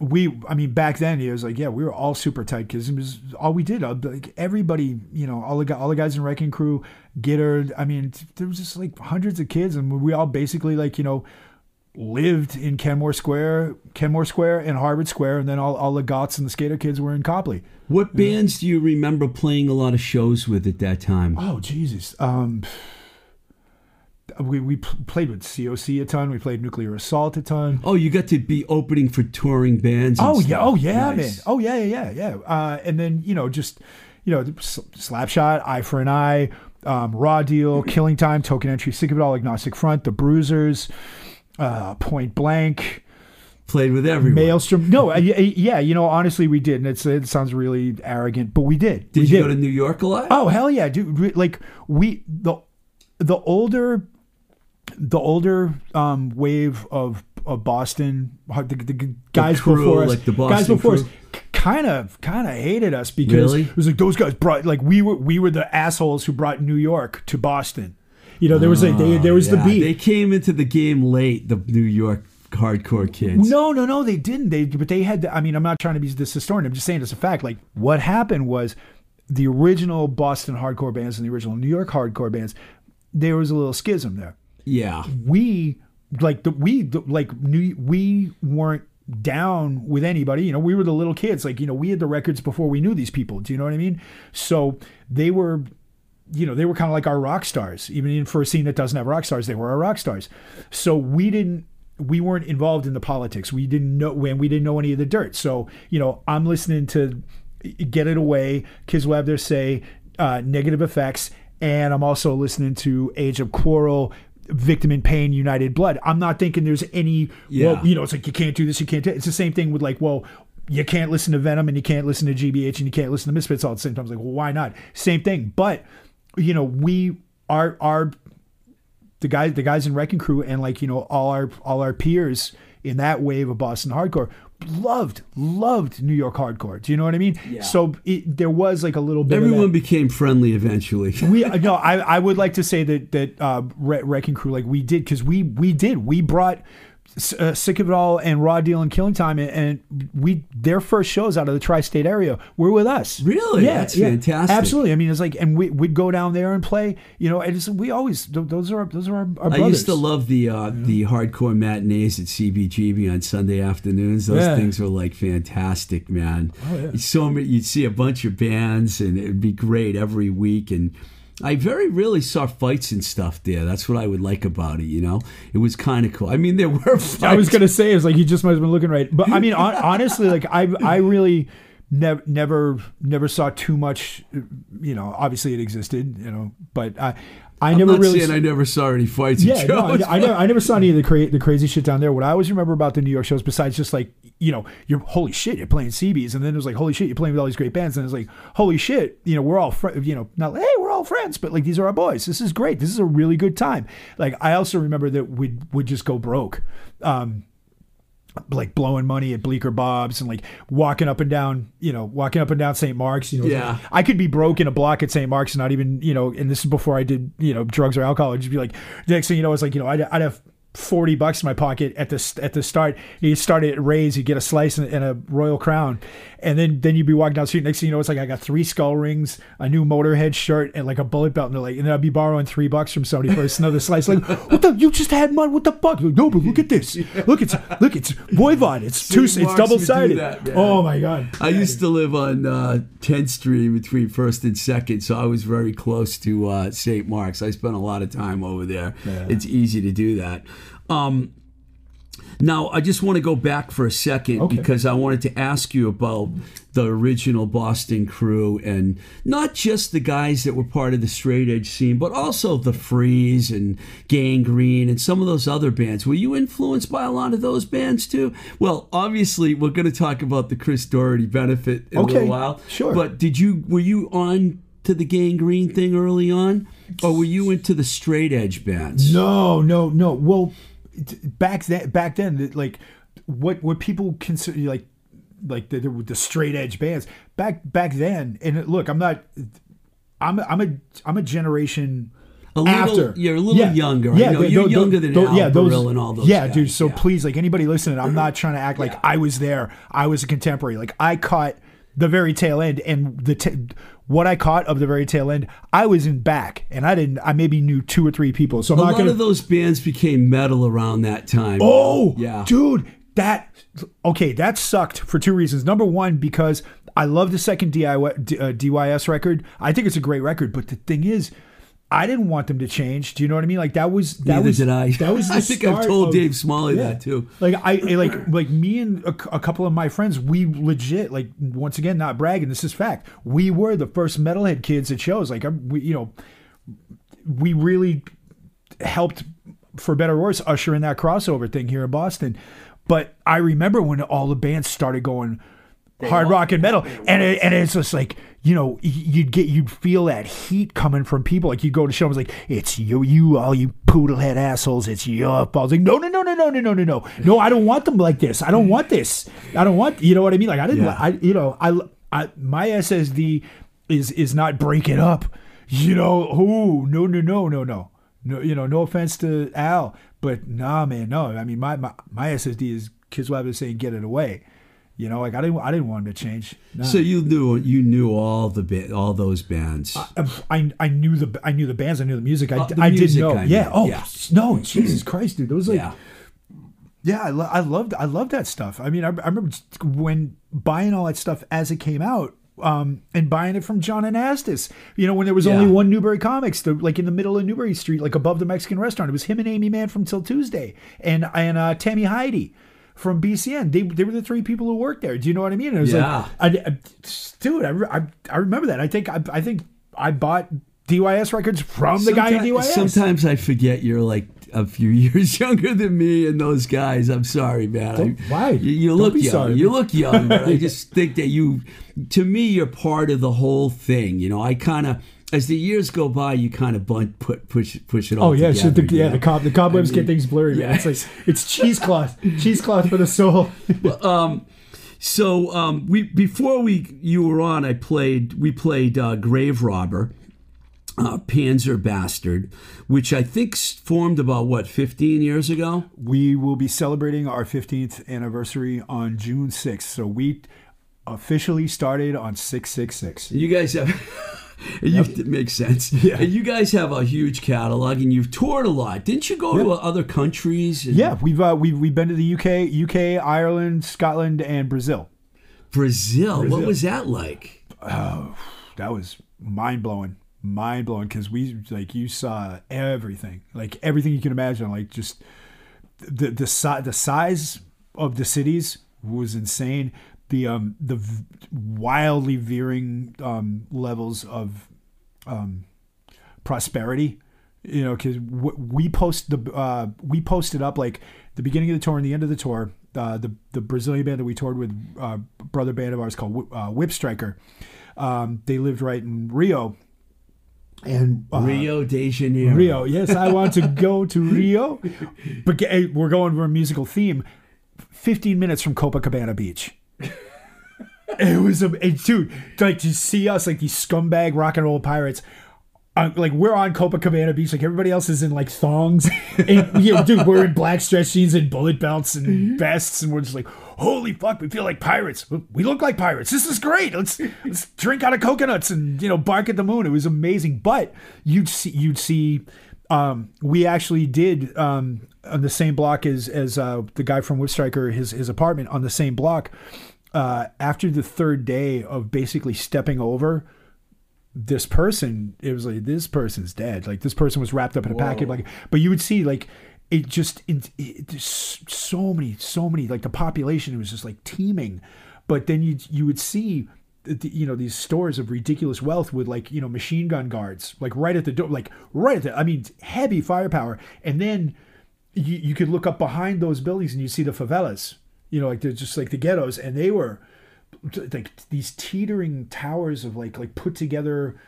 we. I mean, back then he was like, yeah, we were all super tight because it was all we did. Uh, Like everybody, you know, all the all the guys in Wrecking Crew, Gitter. I mean, there was just like hundreds of kids, and we all basically like you know lived in Kenmore Square, Kenmore Square, and Harvard Square, and then all all the Gots and the Skater kids were in Copley. What bands do you remember playing a lot of shows with at that time? Oh Jesus. Um. We, we played with COC a ton. We played Nuclear Assault a ton. Oh, you got to be opening for touring bands. and Oh yeah, oh yeah, Nice. man. Oh yeah, yeah, yeah, yeah. Uh, and then you know, just you know, Slapshot, Eye for an Eye, um, Raw Deal, Killing Time, Token Entry, Sick of It All, Agnostic Front, The Bruisers, uh, Point Blank, Played with everyone. Maelstrom. No, uh, y- yeah, you know, honestly, we did, and it's it sounds really arrogant, but we did. Did we you go to New York a lot? Oh hell yeah, dude! Like we the the older the older um, wave of of Boston, the, the guys crew, before us, like the Boston guys before us, kind of kind of hated us because Really? it was like those guys brought like we were we were the assholes who brought New York to Boston. You know, there was a they, there was Oh, Yeah, the beat. They came into the game late. The New York hardcore kids. No, no, no, they didn't. They but they had. To, I mean, I'm not trying to be this historian. I'm just saying it's a fact. Like what happened was the original Boston hardcore bands and the original New York hardcore bands. There was a little schism there. Yeah. We like the we the, like knew we weren't down with anybody. You know, we were the little kids. Like you know, we had the records before we knew these people. Do you know what I mean? So they were you know, they were kind of like our rock stars. Even for a scene that doesn't have rock stars, they were our rock stars. So we didn't we weren't involved in the politics. We didn't know when we didn't know any of the dirt. So, you know, I'm listening to Get It Away, Kids Will Have Their Say, uh, Negative FX, and I'm also listening to Age of Quarrel. Victim in Pain, United Blood. I'm not thinking there's any, Yeah. well, you know, it's like you can't do this, you can't do It's the same thing with like, well, you can't listen to Venom and you can't listen to GBH and you can't listen to Misfits all at the same time. It's like, well, why not? Same thing. But, you know, we, are our, the guys the guys in Wrecking Crew and like you know all our all our peers in that wave of Boston hardcore loved loved New York hardcore. Do you know what I mean? Yeah. So it, there was like a little bit. of Everyone became friendly eventually. we no, I I would like to say that that uh, Wre- Wrecking Crew like we did because we we did we brought. Uh, sick of it all and raw deal and killing time and, and we their first shows out of the tri-state area were with us Really? Yeah, that's fantastic. absolutely i mean it's like and we, we'd go down there and play you know and it's, we always those are those are our, our I used to love the uh, the hardcore matinees at CBGB on Sunday afternoons. Those Yeah. things were like fantastic, man. Oh, yeah. You saw me, you'd see a bunch of bands, and it'd be great every week. And I very rarely saw fights and stuff there. That's what I would like about it. You know, it was kind of cool. I mean, there were. Fights. I was gonna say it's like you just might have been looking right, but I mean, hon- honestly, like I, I really never, never, never saw too much. You know, obviously it existed, you know, but I, I I'm never really. saying I never saw any fights. yeah, no, I, I never, I never saw any of the cra- the crazy shit down there. What I always remember about the New York shows, besides just like you know, you're holy shit, you're playing CBs, and then it was like holy shit, you're playing with all these great bands, and it's like holy shit, you know, we're all fr- you know, not hey, all friends, but like these are our boys. This is great. This is a really good time. Like I also remember that we would just go broke. Um, like blowing money at Bleecker Bob's and like walking up and down, you know, walking up and down St. Mark's. You know, Yeah. I could be broke in a block at St. Mark's, and not even, you know, and this is before I did, you know, drugs or alcohol. I'd just be like, next thing you know, it's like, you know, I'd, I'd have 40 bucks in my pocket at the at the start. You start at Ray's, you get a slice and, and a Royal Crown, and then then you'd be walking down the street. Next thing you know, it's like I got three skull rings, a new Motorhead shirt, and like a bullet belt. And they're like, and then I'd be borrowing three bucks from somebody for another slice. Like, what the? You just had money? What the fuck? Like, no, but look at this. Look, it's look, it's Voivod. It's two. It's double sided. Oh my god. I used to live on uh, 10th Street between First and Second, so I was very close to uh, St. Mark's. I spent a lot of time over there. It's easy to do that. Um, now, I just want to go back for a second Okay. because I wanted to ask you about the original Boston crew and not just the guys that were part of the straight edge scene, but also the Freeze and Gang Green and some of those other bands. Were you influenced by a lot of those bands too? Well, obviously, we're going to talk about the Chris Doherty benefit in a little while. sure. But did you were you on to the Gang Green thing early on, or were you into the straight edge bands? No, no, no. Well, back then, back then, like what what people consider like like the, the, the straight edge bands back back then. And look, I'm not. I'm a, I'm a I'm a generation. A little- after you're a little younger. I know they- you're tho- younger than tho- Al Barile and all those Yeah, guys, dude. So yeah. please, like anybody listening, I'm not trying to act like I was there. I was a contemporary. Like I caught the very tail end, and the t- what I caught of the very tail end, I was in back, and I didn't. I maybe knew two or three people. So I'm A not lot gonna. of those bands became metal around that time. Oh, yeah. dude, that okay. That sucked for two reasons. Number one, because I love the second DIY, uh, DYS record. I think it's a great record. But the thing is, I didn't want them to change. Do you know what I mean? Like that was that Neither was did I. That was the I think I've told of- Dave Smalley Yeah. that too. Like I like like me and a, a couple of my friends, we legit like once again not bragging. This is fact. We were the first metalhead kids at shows. Like we you know we really helped for better or worse usher in that crossover thing here in Boston. But I remember when all the bands started going hard rock and metal, and it, and it's just like you know you'd get you'd feel that heat coming from people. Like you go to shows like it's you, you all you poodlehead assholes. It's your fault. Like no no no no no no no no no no. I don't want them like this. I don't want this. I don't want you know what I mean. Like I didn't. Yeah. I you know I I my SSD is is not breaking up. You know who no no no no no no you know no offense to Al, but nah man no. I mean my my, my SSD is Kids Web is saying get it away. You know, like I didn't, I didn't want him to change. So you knew you knew all the ba- all those bands. I, I knew the I knew the bands, I knew the music. I, Uh, the I music, didn't know. I yeah. Oh yeah. no, Jesus Christ, dude. Those like yeah. yeah, I, lo- I loved I loved that stuff. I mean, I, I remember when buying all that stuff as it came out, um, and buying it from John Anastas. You know, when there was only Yeah. one one Newbury Comics, the, like in the middle of Newbury Street, like above the Mexican restaurant. It was him and Aimee Mann from 'Til Tuesday, and and uh, Tami Heide from BCN. They they were the three people who worked there. Do you know what I mean? It was Yeah. like, I, I, dude, I, I, I remember that. I think I, I think I bought DYS records from the guy in Someti- DYS. Sometimes I forget you're like a few years younger than me and those guys. I'm sorry, man. Don't- I- why? You, look young. sorry, you look young, but I just think that you, to me, you're part of the whole thing. You know, I kind of, as the years go by, you kind of bunt, put, push, push it all. Oh yeah, so the, yeah, know? the cob, the cobwebs I get things blurry, man. It's like it's cheesecloth, cheesecloth for the soul. So um, we before we you were on, I played we played uh, Grave Robber, uh, Panzer Bastard, which I think formed about what 15 years ago. we will be celebrating our 15th anniversary on June 6th. So we officially started on 666. You guys have. you, It makes sense. Yeah. And you guys have a huge catalog, and you've toured a lot. Didn't you go to uh, other countries? Yeah, we've uh, we've we've been to the UK, UK, Ireland, Scotland, and Brazil. Brazil. What was that like? Oh, That was mind blowing, mind blowing because we like you saw everything, like everything you can imagine, like just the the si- the size of the cities was insane. The um the v- wildly veering um levels of um prosperity you know because we post the uh we posted up like the beginning of the tour and the end of the tour uh the the brazilian band that we toured with uh brother band of ours called Whi- uh, whip striker um they lived right in rio and uh, Rio de Janeiro. Rio. Yes, I want to go to Rio. But we're going for a musical theme. 15 minutes from Copacabana Beach. It was a dude, like to see us like these scumbag rock and roll pirates. Uh, like we're on Copacabana Beach, like everybody else is in like thongs, and you know, dude, we're in black stretch jeans and bullet belts and vests, and we're just like, holy fuck, we feel like pirates. We look like pirates. This is great. Let's let's drink out of coconuts and you know bark at the moon. It was amazing. But you'd see you'd see, um, we actually did um, on the same block as as uh, the guy from Whip Striker, his his apartment on the same block. Uh, after the third day of basically stepping over this person, it was like this person's dead. Like this person was wrapped up in a packet. Like, but you would see like it just it, it, so many, so many. Like the population was just like teeming. But then you you would see. You know these stores of ridiculous wealth with like you know machine gun guards like right at the door like right at the I mean heavy firepower and then you, you could look up behind those buildings and you see the favelas you know like they're just like the ghettos. And they were like these teetering towers of like like put together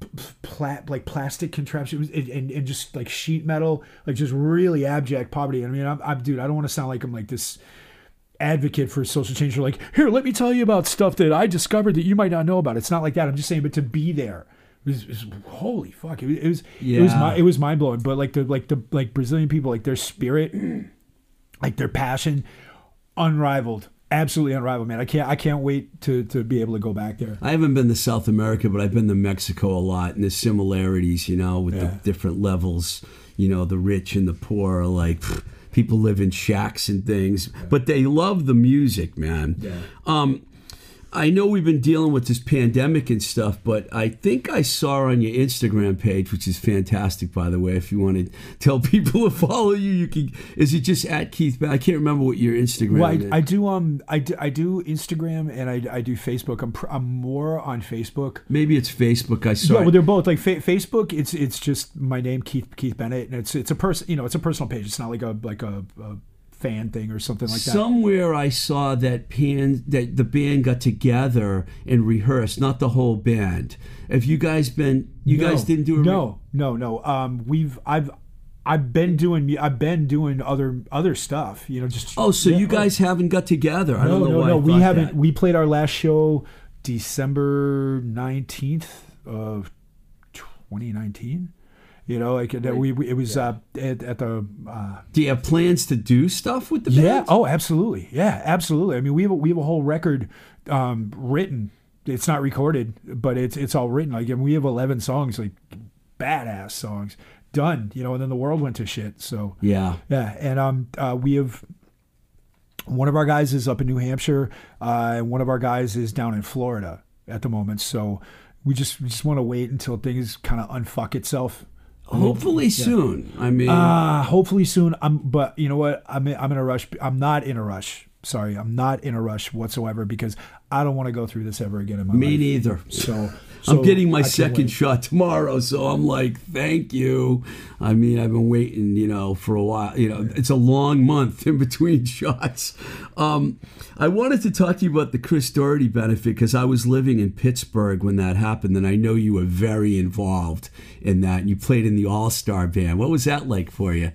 p- pla- like plastic contraptions and, and, and just like sheet metal like just really abject poverty. I mean i'm, I'm dude i don't want to sound like i'm like this advocate for social change. Or like here let me tell you about stuff that i discovered that you might not know about. It's not like that. I'm just saying but to be there it was, it was- holy fuck. It was it was it was, Yeah. it was mind blowing but like the like the like brazilian people like their spirit like their passion unrivaled absolutely unrivaled man i can't i can't wait to to be able to go back there I haven't been to South America, but I've been to Mexico a lot, and the similarities, you know, with the different levels. You know, the rich and the poor are like pff, people live in shacks and things, but they love the music, man. Um, I know we've been dealing with this pandemic and stuff, but I think I saw on your Instagram page, which is fantastic, by the way. If you want to tell people to follow you, you can. Is it just at Keith? I can't remember what your Instagram. Well, is. I, I do um I do, I do Instagram and I, I do Facebook. I'm pr- I'm more on Facebook. Maybe it's Facebook. I saw. Yeah, well, they're both like fa- Facebook. It's it's just my name Keith Keith Bennett, and it's it's a person you know it's a personal page. It's not like a like a, a fan thing or something like that. Somewhere I saw that pan that the band got together and rehearsed, not the whole band. Have you guys been? You No, guys didn't do a no no no. Um, we've I've I've been doing I've been doing other other stuff. You know, just Oh, so Yeah, you guys haven't got together? I No, don't know no, why. no. We haven't. that. We played our last show December nineteenth of twenty nineteen. You know, like that. We, we it was uh, at, at the. Uh, Do you have plans to do stuff with the yeah. band? Oh, absolutely. Yeah, absolutely. I mean, we have a, we have a whole record um, written. It's not recorded, but it's it's all written. Like, and we have eleven songs, like badass songs, done. You know, and then the world went to shit. So Yeah. yeah, and um, uh, we have one of our guys is up in New Hampshire, uh, and one of our guys is down in Florida at the moment. So we just we just want to wait until things kind of unfuck itself. Hopefully soon. I mean, Uh, hopefully soon. I'm, but you know what? I'm I'm in a rush. I'm not in a rush. sorry, I'm not in a rush whatsoever because I don't want to go through this ever again in my Me life. neither. So, I'm getting my second wait. shot tomorrow, so I'm like, thank you. I mean, I've been waiting, you know, for a while. You know, it's a long month in between shots. Um, I wanted to talk to you about the Chris Doherty benefit because I was living in Pittsburgh when that happened, and I know you were very involved in that. And you played in the All Star band. What was that like for you?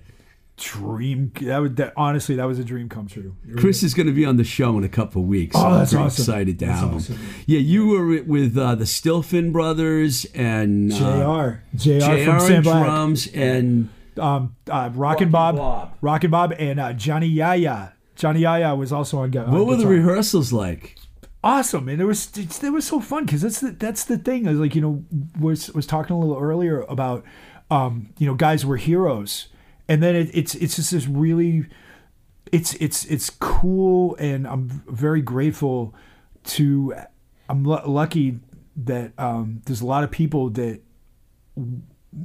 Dream. That would that honestly, that was a dream come true. Chris is going to be on the show in a couple of weeks. so Oh, that's I'm awesome. excited to That's have awesome. him. Yeah, you were with uh, the Stilphen brothers and uh, Jr. Jr. JR from Sam drums and um, uh, Rockin' Bob, Bob. Rockin' Bob, and uh, Johnny Yaya. Johnny Yaya was also on. on what were the rehearsals like? awesome, and it was it was so fun because that's the that's the thing. I was like you know was was talking a little earlier about um, you know guys were heroes, and then it, it's it's just this really it's it's it's cool, and I'm very grateful to I'm lu- lucky that um, there's a lot of people that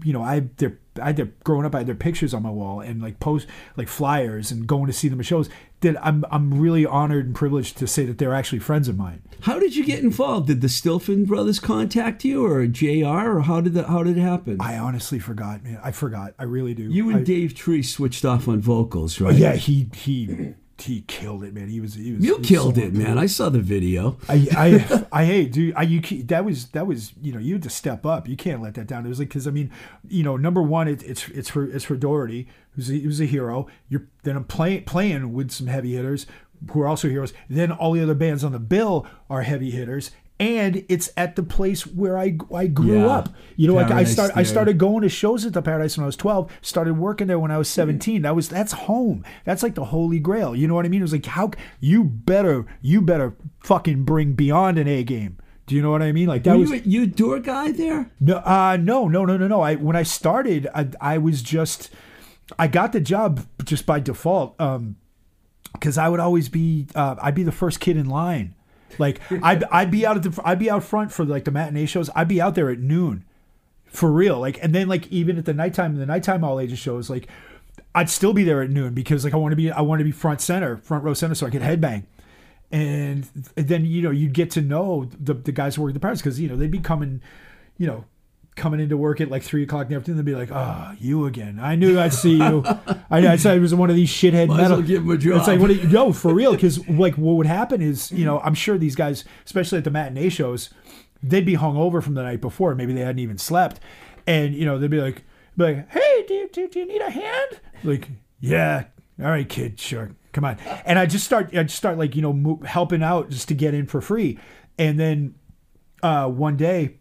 you know, I their I had their growing up, I had their pictures on my wall and like post like flyers and going to see them at shows. That I'm I'm really honored and privileged to say that they're actually friends of mine. How did you get involved? Did the Stilphen brothers contact you, or JR, or how did that? How did it happen? I honestly forgot, man. I forgot. I really do. you and I, Dave Tree switched off on vocals, right? yeah, he he he killed it, man. He was he was you he was killed so it, man. I saw the video. I, I, I, hey, dude, I, you, that was, that was, you know, you had to step up. You can't let that down. It was like, cause I mean, you know, number one, it, it's, it's for, it's for Doherty, who's a, who's a hero. You're then I'm playing, playing with some heavy hitters who are also heroes. Then all the other bands on the bill are heavy hitters. And it's at the place where I, I grew Yeah. up. You know, like I start, I started going to shows at the Paradise when I was 12, started working there when I was 17. That was that's home. That's like the holy grail. You know what I mean? It was like how you better you better fucking bring beyond an A game. Do you know what I mean? Like that Were was you, you a door guy there? no uh no, no, no, no, no. I when I started I I was just I got the job just by default. Um because I would always be uh, I'd be the first kid in line. Like I'd, I'd be out at the I'd be out front for like the matinee shows. I'd be out there at noon, for real. Like and then like even at the nighttime the nighttime all ages shows like I'd still be there at noon because like I want to be I want to be front center front row center so I could headbang. And then you know you'd get to know the the guys who work the parents because you know they'd be coming, you know, coming into work at like three o'clock in the afternoon. They'd be like, "Ah, you again? I knew I'd see you. I, I said it was one of these shithead Might metal. well give 'em a job. It's like what? you- No, for real. Because like what would happen is you know I'm sure these guys, especially at the matinee shows, they'd be hung over from the night before. Maybe they hadn't even slept, and you know they'd be like, be like, "Hey, do you, do, do you need a hand?" Like, yeah, all right, kid, sure, come on. And I just start, I just start like you know helping out just to get in for free, and then uh, one day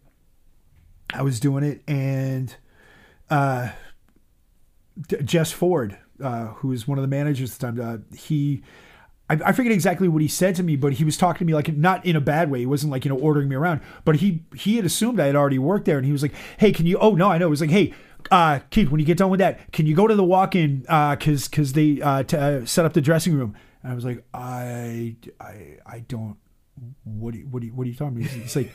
I was doing it, and uh, D- Jess Ford, uh, who is one of the managers at the time, uh, he. I, I forget exactly what he said to me, but he was talking to me like not in a bad way. He wasn't like you know ordering me around, but he he had assumed I had already worked there, and he was like, "Hey, can you? Oh no, I know." He was like, "Hey, uh, Keith, when you get done with that, can you go to the walk-in because because they uh, t- uh, set up the dressing room?" And I was like, "I I I don't. What do you, what do you, what are you talking about?" He's like,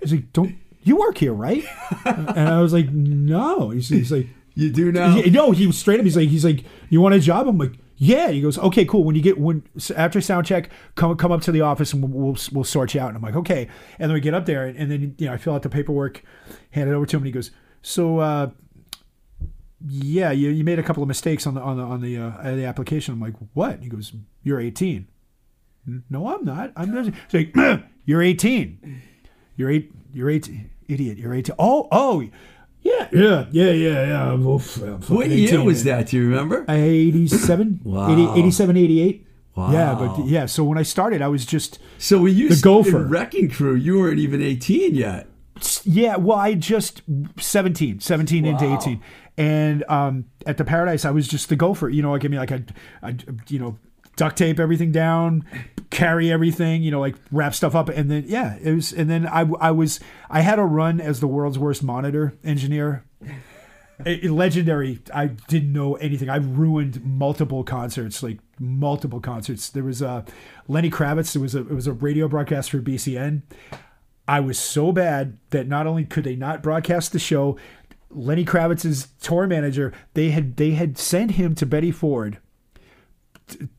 he's like, "Don't you work here, right?" and I was like, "No." He's, he's like. You do now. He- no, he was straight up. He's like, he's like, you want a job? I'm like, yeah. He goes, okay, cool. When you get when after sound check, come come up to the office and we'll we'll, we'll sort you out. And I'm like, okay. And then we get up there, and, and then you know I fill out the paperwork, hand it over to him, and he goes, so. uh yeah, you, you made a couple of mistakes on the on the on the uh, the application. I'm like, what? And he goes, you're 18. No, I'm not. I'm not. He's like, you're 18. You're eight. You're 18. Idiot. You're 18. Oh, oh, yeah, yeah, yeah, yeah, yeah. I'm, I'm fucking what year was that? Do you remember? 87 Wow. 80, 87 88 Wow. yeah but yeah so when i started i was just So we used The Gopher. in Wrecking Crew, you weren't even 18 yet. yeah well i just 17 17 into 18 and um at the paradise i was just the gopher you know like i mean like a, i you know duct tape everything down carry everything you know like wrap stuff up and then yeah it was and then i i was i had a run as the world's worst monitor engineer. A- a legendary i didn't know anything. I ruined multiple concerts like multiple concerts. There was uh lenny kravitz there was a it was a radio broadcast for bcn i was so bad that not only could they not broadcast the show lenny kravitz's tour manager they had they had sent him to betty ford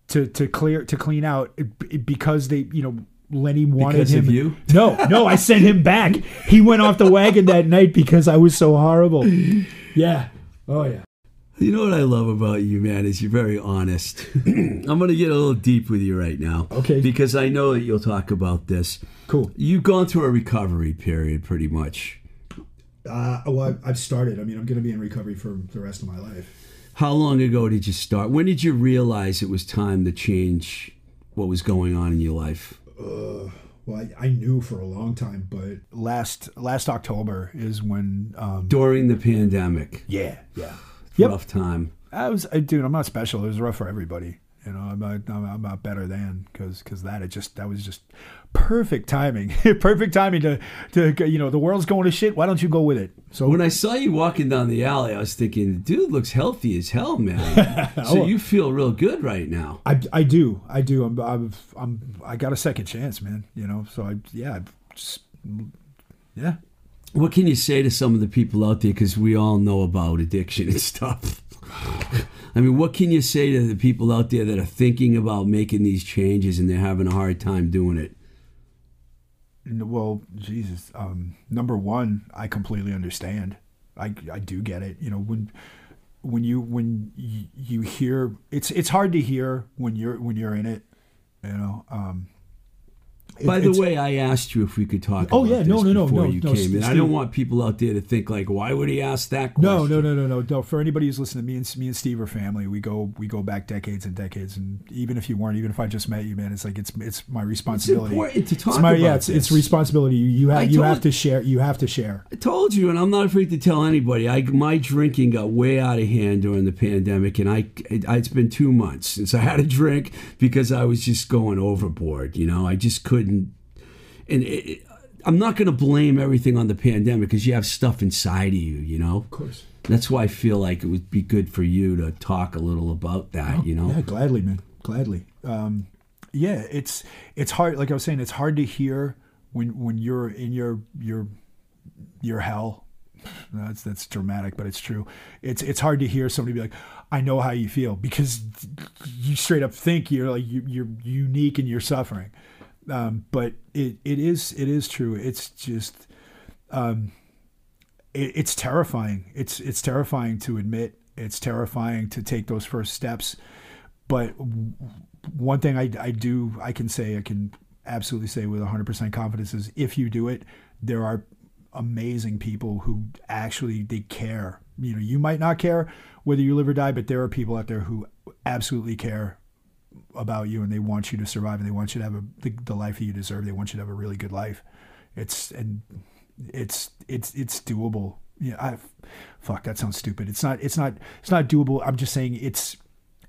to to clear to clean out because they you know Lenny wanted Because him. of you? No, no, I sent him back. He went off the wagon that night because I was so horrible. Yeah. Oh yeah. You know what I love about you, man, is you're very honest. I'm going to get a little deep with you right now. Okay. Because I know that you'll talk about this. Cool. You've gone through a recovery period pretty much. Uh, well, I've started. I mean, I'm going to be in recovery for the rest of my life. How long ago did you start? When did you realize it was time to change what was going on in your life? Well, I, I knew for a long time, but last last October is when. Um, During the pandemic. yeah, yeah. Yep. Rough time. I was, I, dude. I'm not special. It was rough for everybody. You know, I'm not, I'm, I'm not better than because because that it just that was just perfect timing, perfect timing to to you know the world's going to shit. Why don't you go with it? So When I saw you walking down the alley, I was thinking, dude looks healthy as hell, man. so oh. you feel real good right now. I, I do I do I'm, I'm I'm I got a second chance, man. You know, so I yeah I just yeah. What can you say to some of the people out there? Because we all know about addiction and stuff. I mean, what can you say to the people out there that are thinking about making these changes and they're having a hard time doing it? Well, Jesus. Um, number one, I completely understand. I, I do get it. You know, when when you when you, you hear it's it's hard to hear when you're when you're in it. You know. Um, By the way, I asked you if we could talk. Oh, yeah, no, no, no, before no, you no, came in. I don't want people out there to think like, why would he ask that question? No, no, no, no, no, no. For anybody who's listening, me and me and Steve are family. We go we go back decades and decades. And even if you weren't, even if I just met you, man, it's like it's it's my responsibility. important to talk it's my, yeah, about it's, it's this. responsibility. You, you have you have to share. You have to share. I told you, and I'm not afraid to tell anybody. I my drinking got way out of hand during the pandemic, and I, I it's been two months since I had a drink because I was just going overboard. You know, I just couldn't. And it, it- I'm not going to blame everything on the pandemic because you have stuff inside of you. You know, of course. That's why I feel like it would be good for you to talk a little about that. you know, Yeah, gladly, man, gladly. Um, yeah, it's it's hard. Like I was saying, it's hard to hear when when you're in your your your hell. That's that's dramatic, but it's true. It's it's hard to hear somebody be like, "I know how you feel," because you straight up think you're like you, you're unique in your suffering. Um, but it, it is it is true. It's just um, it, it's terrifying. It's it's terrifying to admit. It's terrifying to take those first steps. But one thing I, I do I can say I can absolutely say with 100% confidence is if you do it, there are amazing people who actually they care. You know, you might not care whether you live or die, but there are people out there who absolutely care about you and they want you to survive and they want you to have a, the, the life that you deserve. They want you to have a really good life. It's and it's it's it's doable. Yeah, I fuck that sounds stupid. It's not it's not it's not doable. I'm just saying it's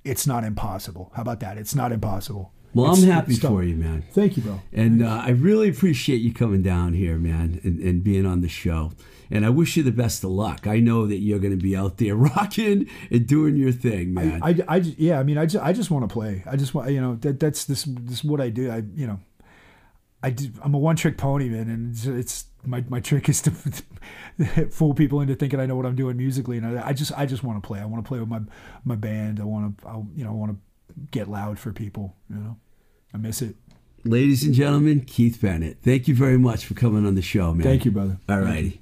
it's not impossible. How about that? It's not impossible. Well, It's- I'm happy for you, man. Thank you, bro. And uh, I really appreciate you coming down here, man, and, and being on the show. And I wish you the best of luck. I know that you're going to be out there rocking and doing your thing, man. I, I, just- yeah, I mean, I just, I just want to play. I just want, you know, that, that's this, this is what I do. I, you know, I do, I'm a one trick pony, man. And it's, it's my, my trick is to fool people into thinking I know what I'm doing musically. And I, I just, I just want to play. I want to play with my, my band. I want to, I, you know, I want to get loud for people, you know, I miss it. Ladies and gentlemen, Keith Bennett, thank you very much for coming on the show, man. Thank you, brother. All righty.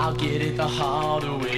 I'll get it the hard way.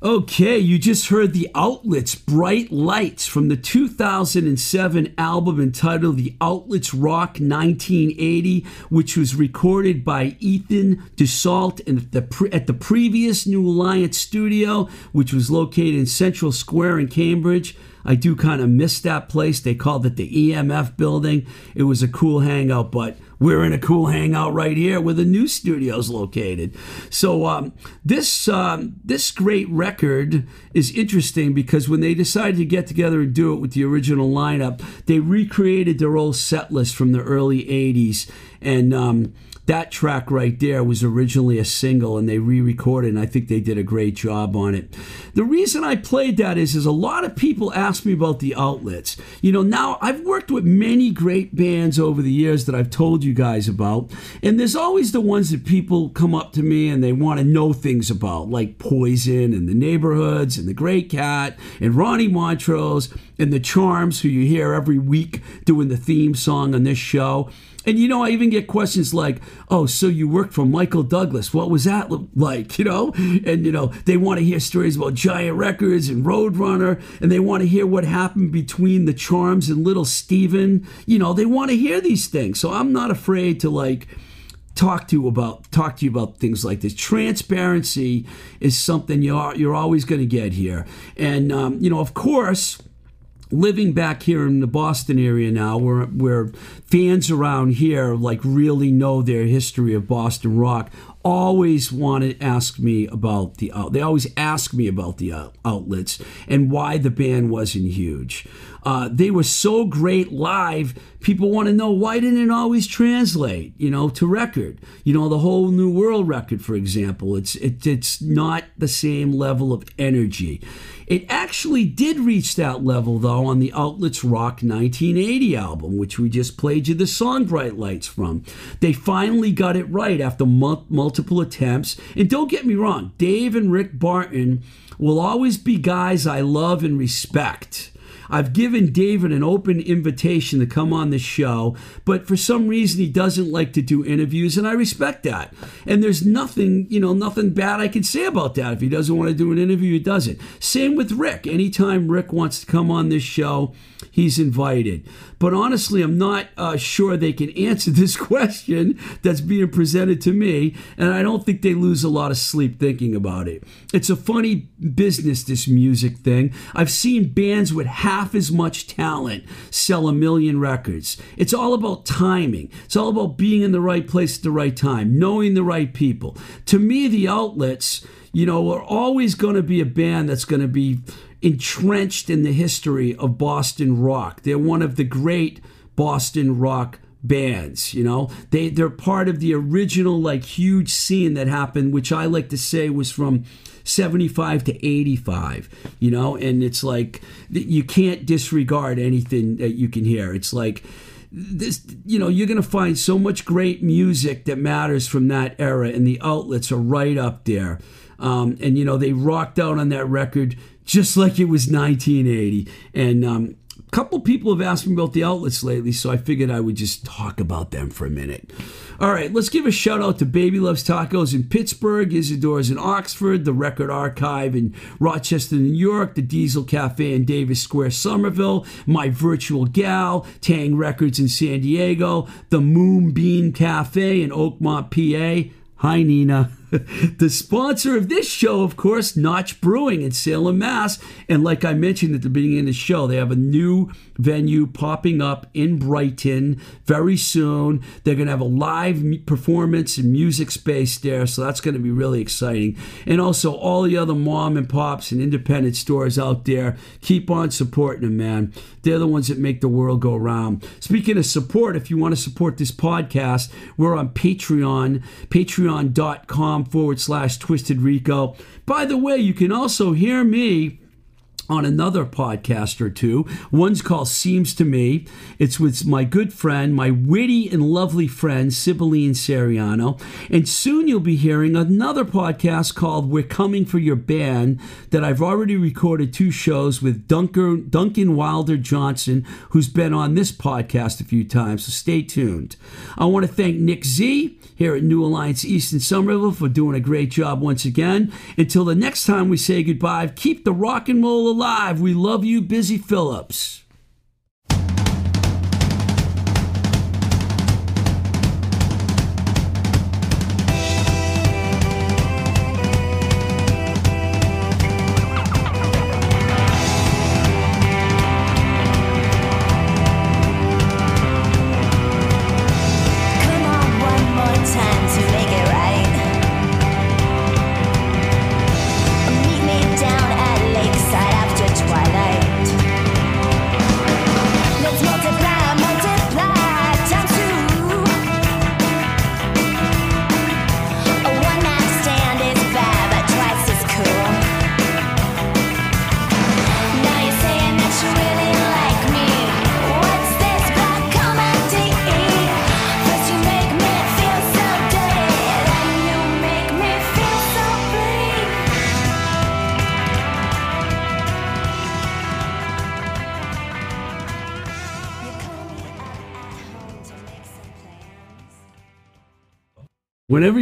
Okay, you just heard the Outlets Bright Lights from the 2007 album entitled The Outlets Rock 1980, which was recorded by Ethan DeSalt in the pre- at the previous New Alliance studio, which was located in Central Square in Cambridge. I do kind of miss that place. They called it the EMF building. It was a cool hangout, but we're in a cool hangout right here where the new studio's located. So um, this um, this great record is interesting because when they decided to get together and do it with the original lineup, they recreated their old set list from the early '80s, and um, that track right there was originally a single and they re-recorded and i think they did a great job on it. The reason i played that is is a lot of people ask me about the outlets. You know now i've worked with many great bands over the years that i've told you guys about and there's always the ones that people come up to me and they want to know things about like poison and the neighborhoods and the great kat and ronnie montrose and the charms who you hear every week doing the theme song on this show and you know, I even get questions like, "Oh, so you worked for Michael Douglas? What was that like?" You know, and you know, they want to hear stories about Giant Records and Roadrunner, and they want to hear what happened between the Charms and Little Steven. You know, they want to hear these things. So I'm not afraid to like talk to you about talk to you about things like this. Transparency is something you're you're always going to get here, and um, you know, of course living back here in the Boston area now, where where fans around here like really know their history of Boston rock, always want to ask me about the out. They always ask me about the out- outlets and why the band wasn't huge. Uh, they were so great live. People want to know why didn't it always translate, you know, to record. You know, the whole New World record, for example. It's it, it's not the same level of energy. It actually did reach that level though on the Outlets Rock 1980 album, which we just played you the song Bright Lights from. They finally got it right after mul- multiple attempts. And don't get me wrong, Dave and Rick Barton will always be guys I love and respect. I've given David an open invitation to come on the show, but for some reason he doesn't like to do interviews, and I respect that. And there's nothing, you know, nothing bad I can say about that. If he doesn't want to do an interview, he doesn't. Same with Rick. Anytime Rick wants to come on this show, he's invited. But honestly, I'm not uh, sure they can answer this question that's being presented to me, and I don't think they lose a lot of sleep thinking about it. It's a funny business, this music thing. I've seen bands with half as much talent sell a million records. It's all about timing, it's all about being in the right place at the right time, knowing the right people. To me, the outlets, you know, are always going to be a band that's going to be entrenched in the history of Boston rock. They're one of the great Boston rock bands you know they they're part of the original like huge scene that happened which i like to say was from 75 to 85 you know? And it's like you can't disregard anything that you can hear. It's like this you know you're going to find so much great music that matters from that era and the outlets are right up there. Um, and you know they rocked out on that record just like it was 1980 and um, couple people have asked me about the outlets lately, so I figured I would just talk about them for a minute. All right, let's give a shout out to Baby Loves Tacos in Pittsburgh, Isidore's in Oxford, the Record Archive in Rochester, New York, the Diesel Cafe in Davis Square, Somerville, My Virtual Gal, Tang Records in San Diego, the Moonbeam Cafe in Oakmont, PA. Hi, Nina. the sponsor of this show, of course, Notch Brewing in Salem, Mass. And like I mentioned at the beginning of the show, they have a new venue popping up in Brighton very soon. They're going to have a live performance and music space there, so that's going to be really exciting. And also, all the other mom and pops and independent stores out there, keep on supporting them, man. They're the ones that make the world go round. Speaking of support, if you want to support this podcast, we're on Patreon, patreon.com forward slash twisted rico. By the way, you can also hear me on another podcast or two. One's called Seems to Me. It's with my good friend, my witty and lovely friend, Sibylline Seriano. And soon you'll be hearing another podcast called We're Coming for Your Band that I've already recorded two shows with Duncan, Duncan Wilder Johnson, who's been on this podcast a few times. So stay tuned. I want to thank Nick Z here at New Alliance East in Somerville for doing a great job once again. Until the next time we say goodbye, keep the rock and roll alive. We love you, Busy Phillips.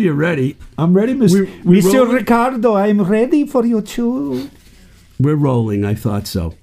You're ready, I'm ready, Mr. We- we Mr. rolling? Ricardo. I'm ready for you too. we're rolling. I thought so.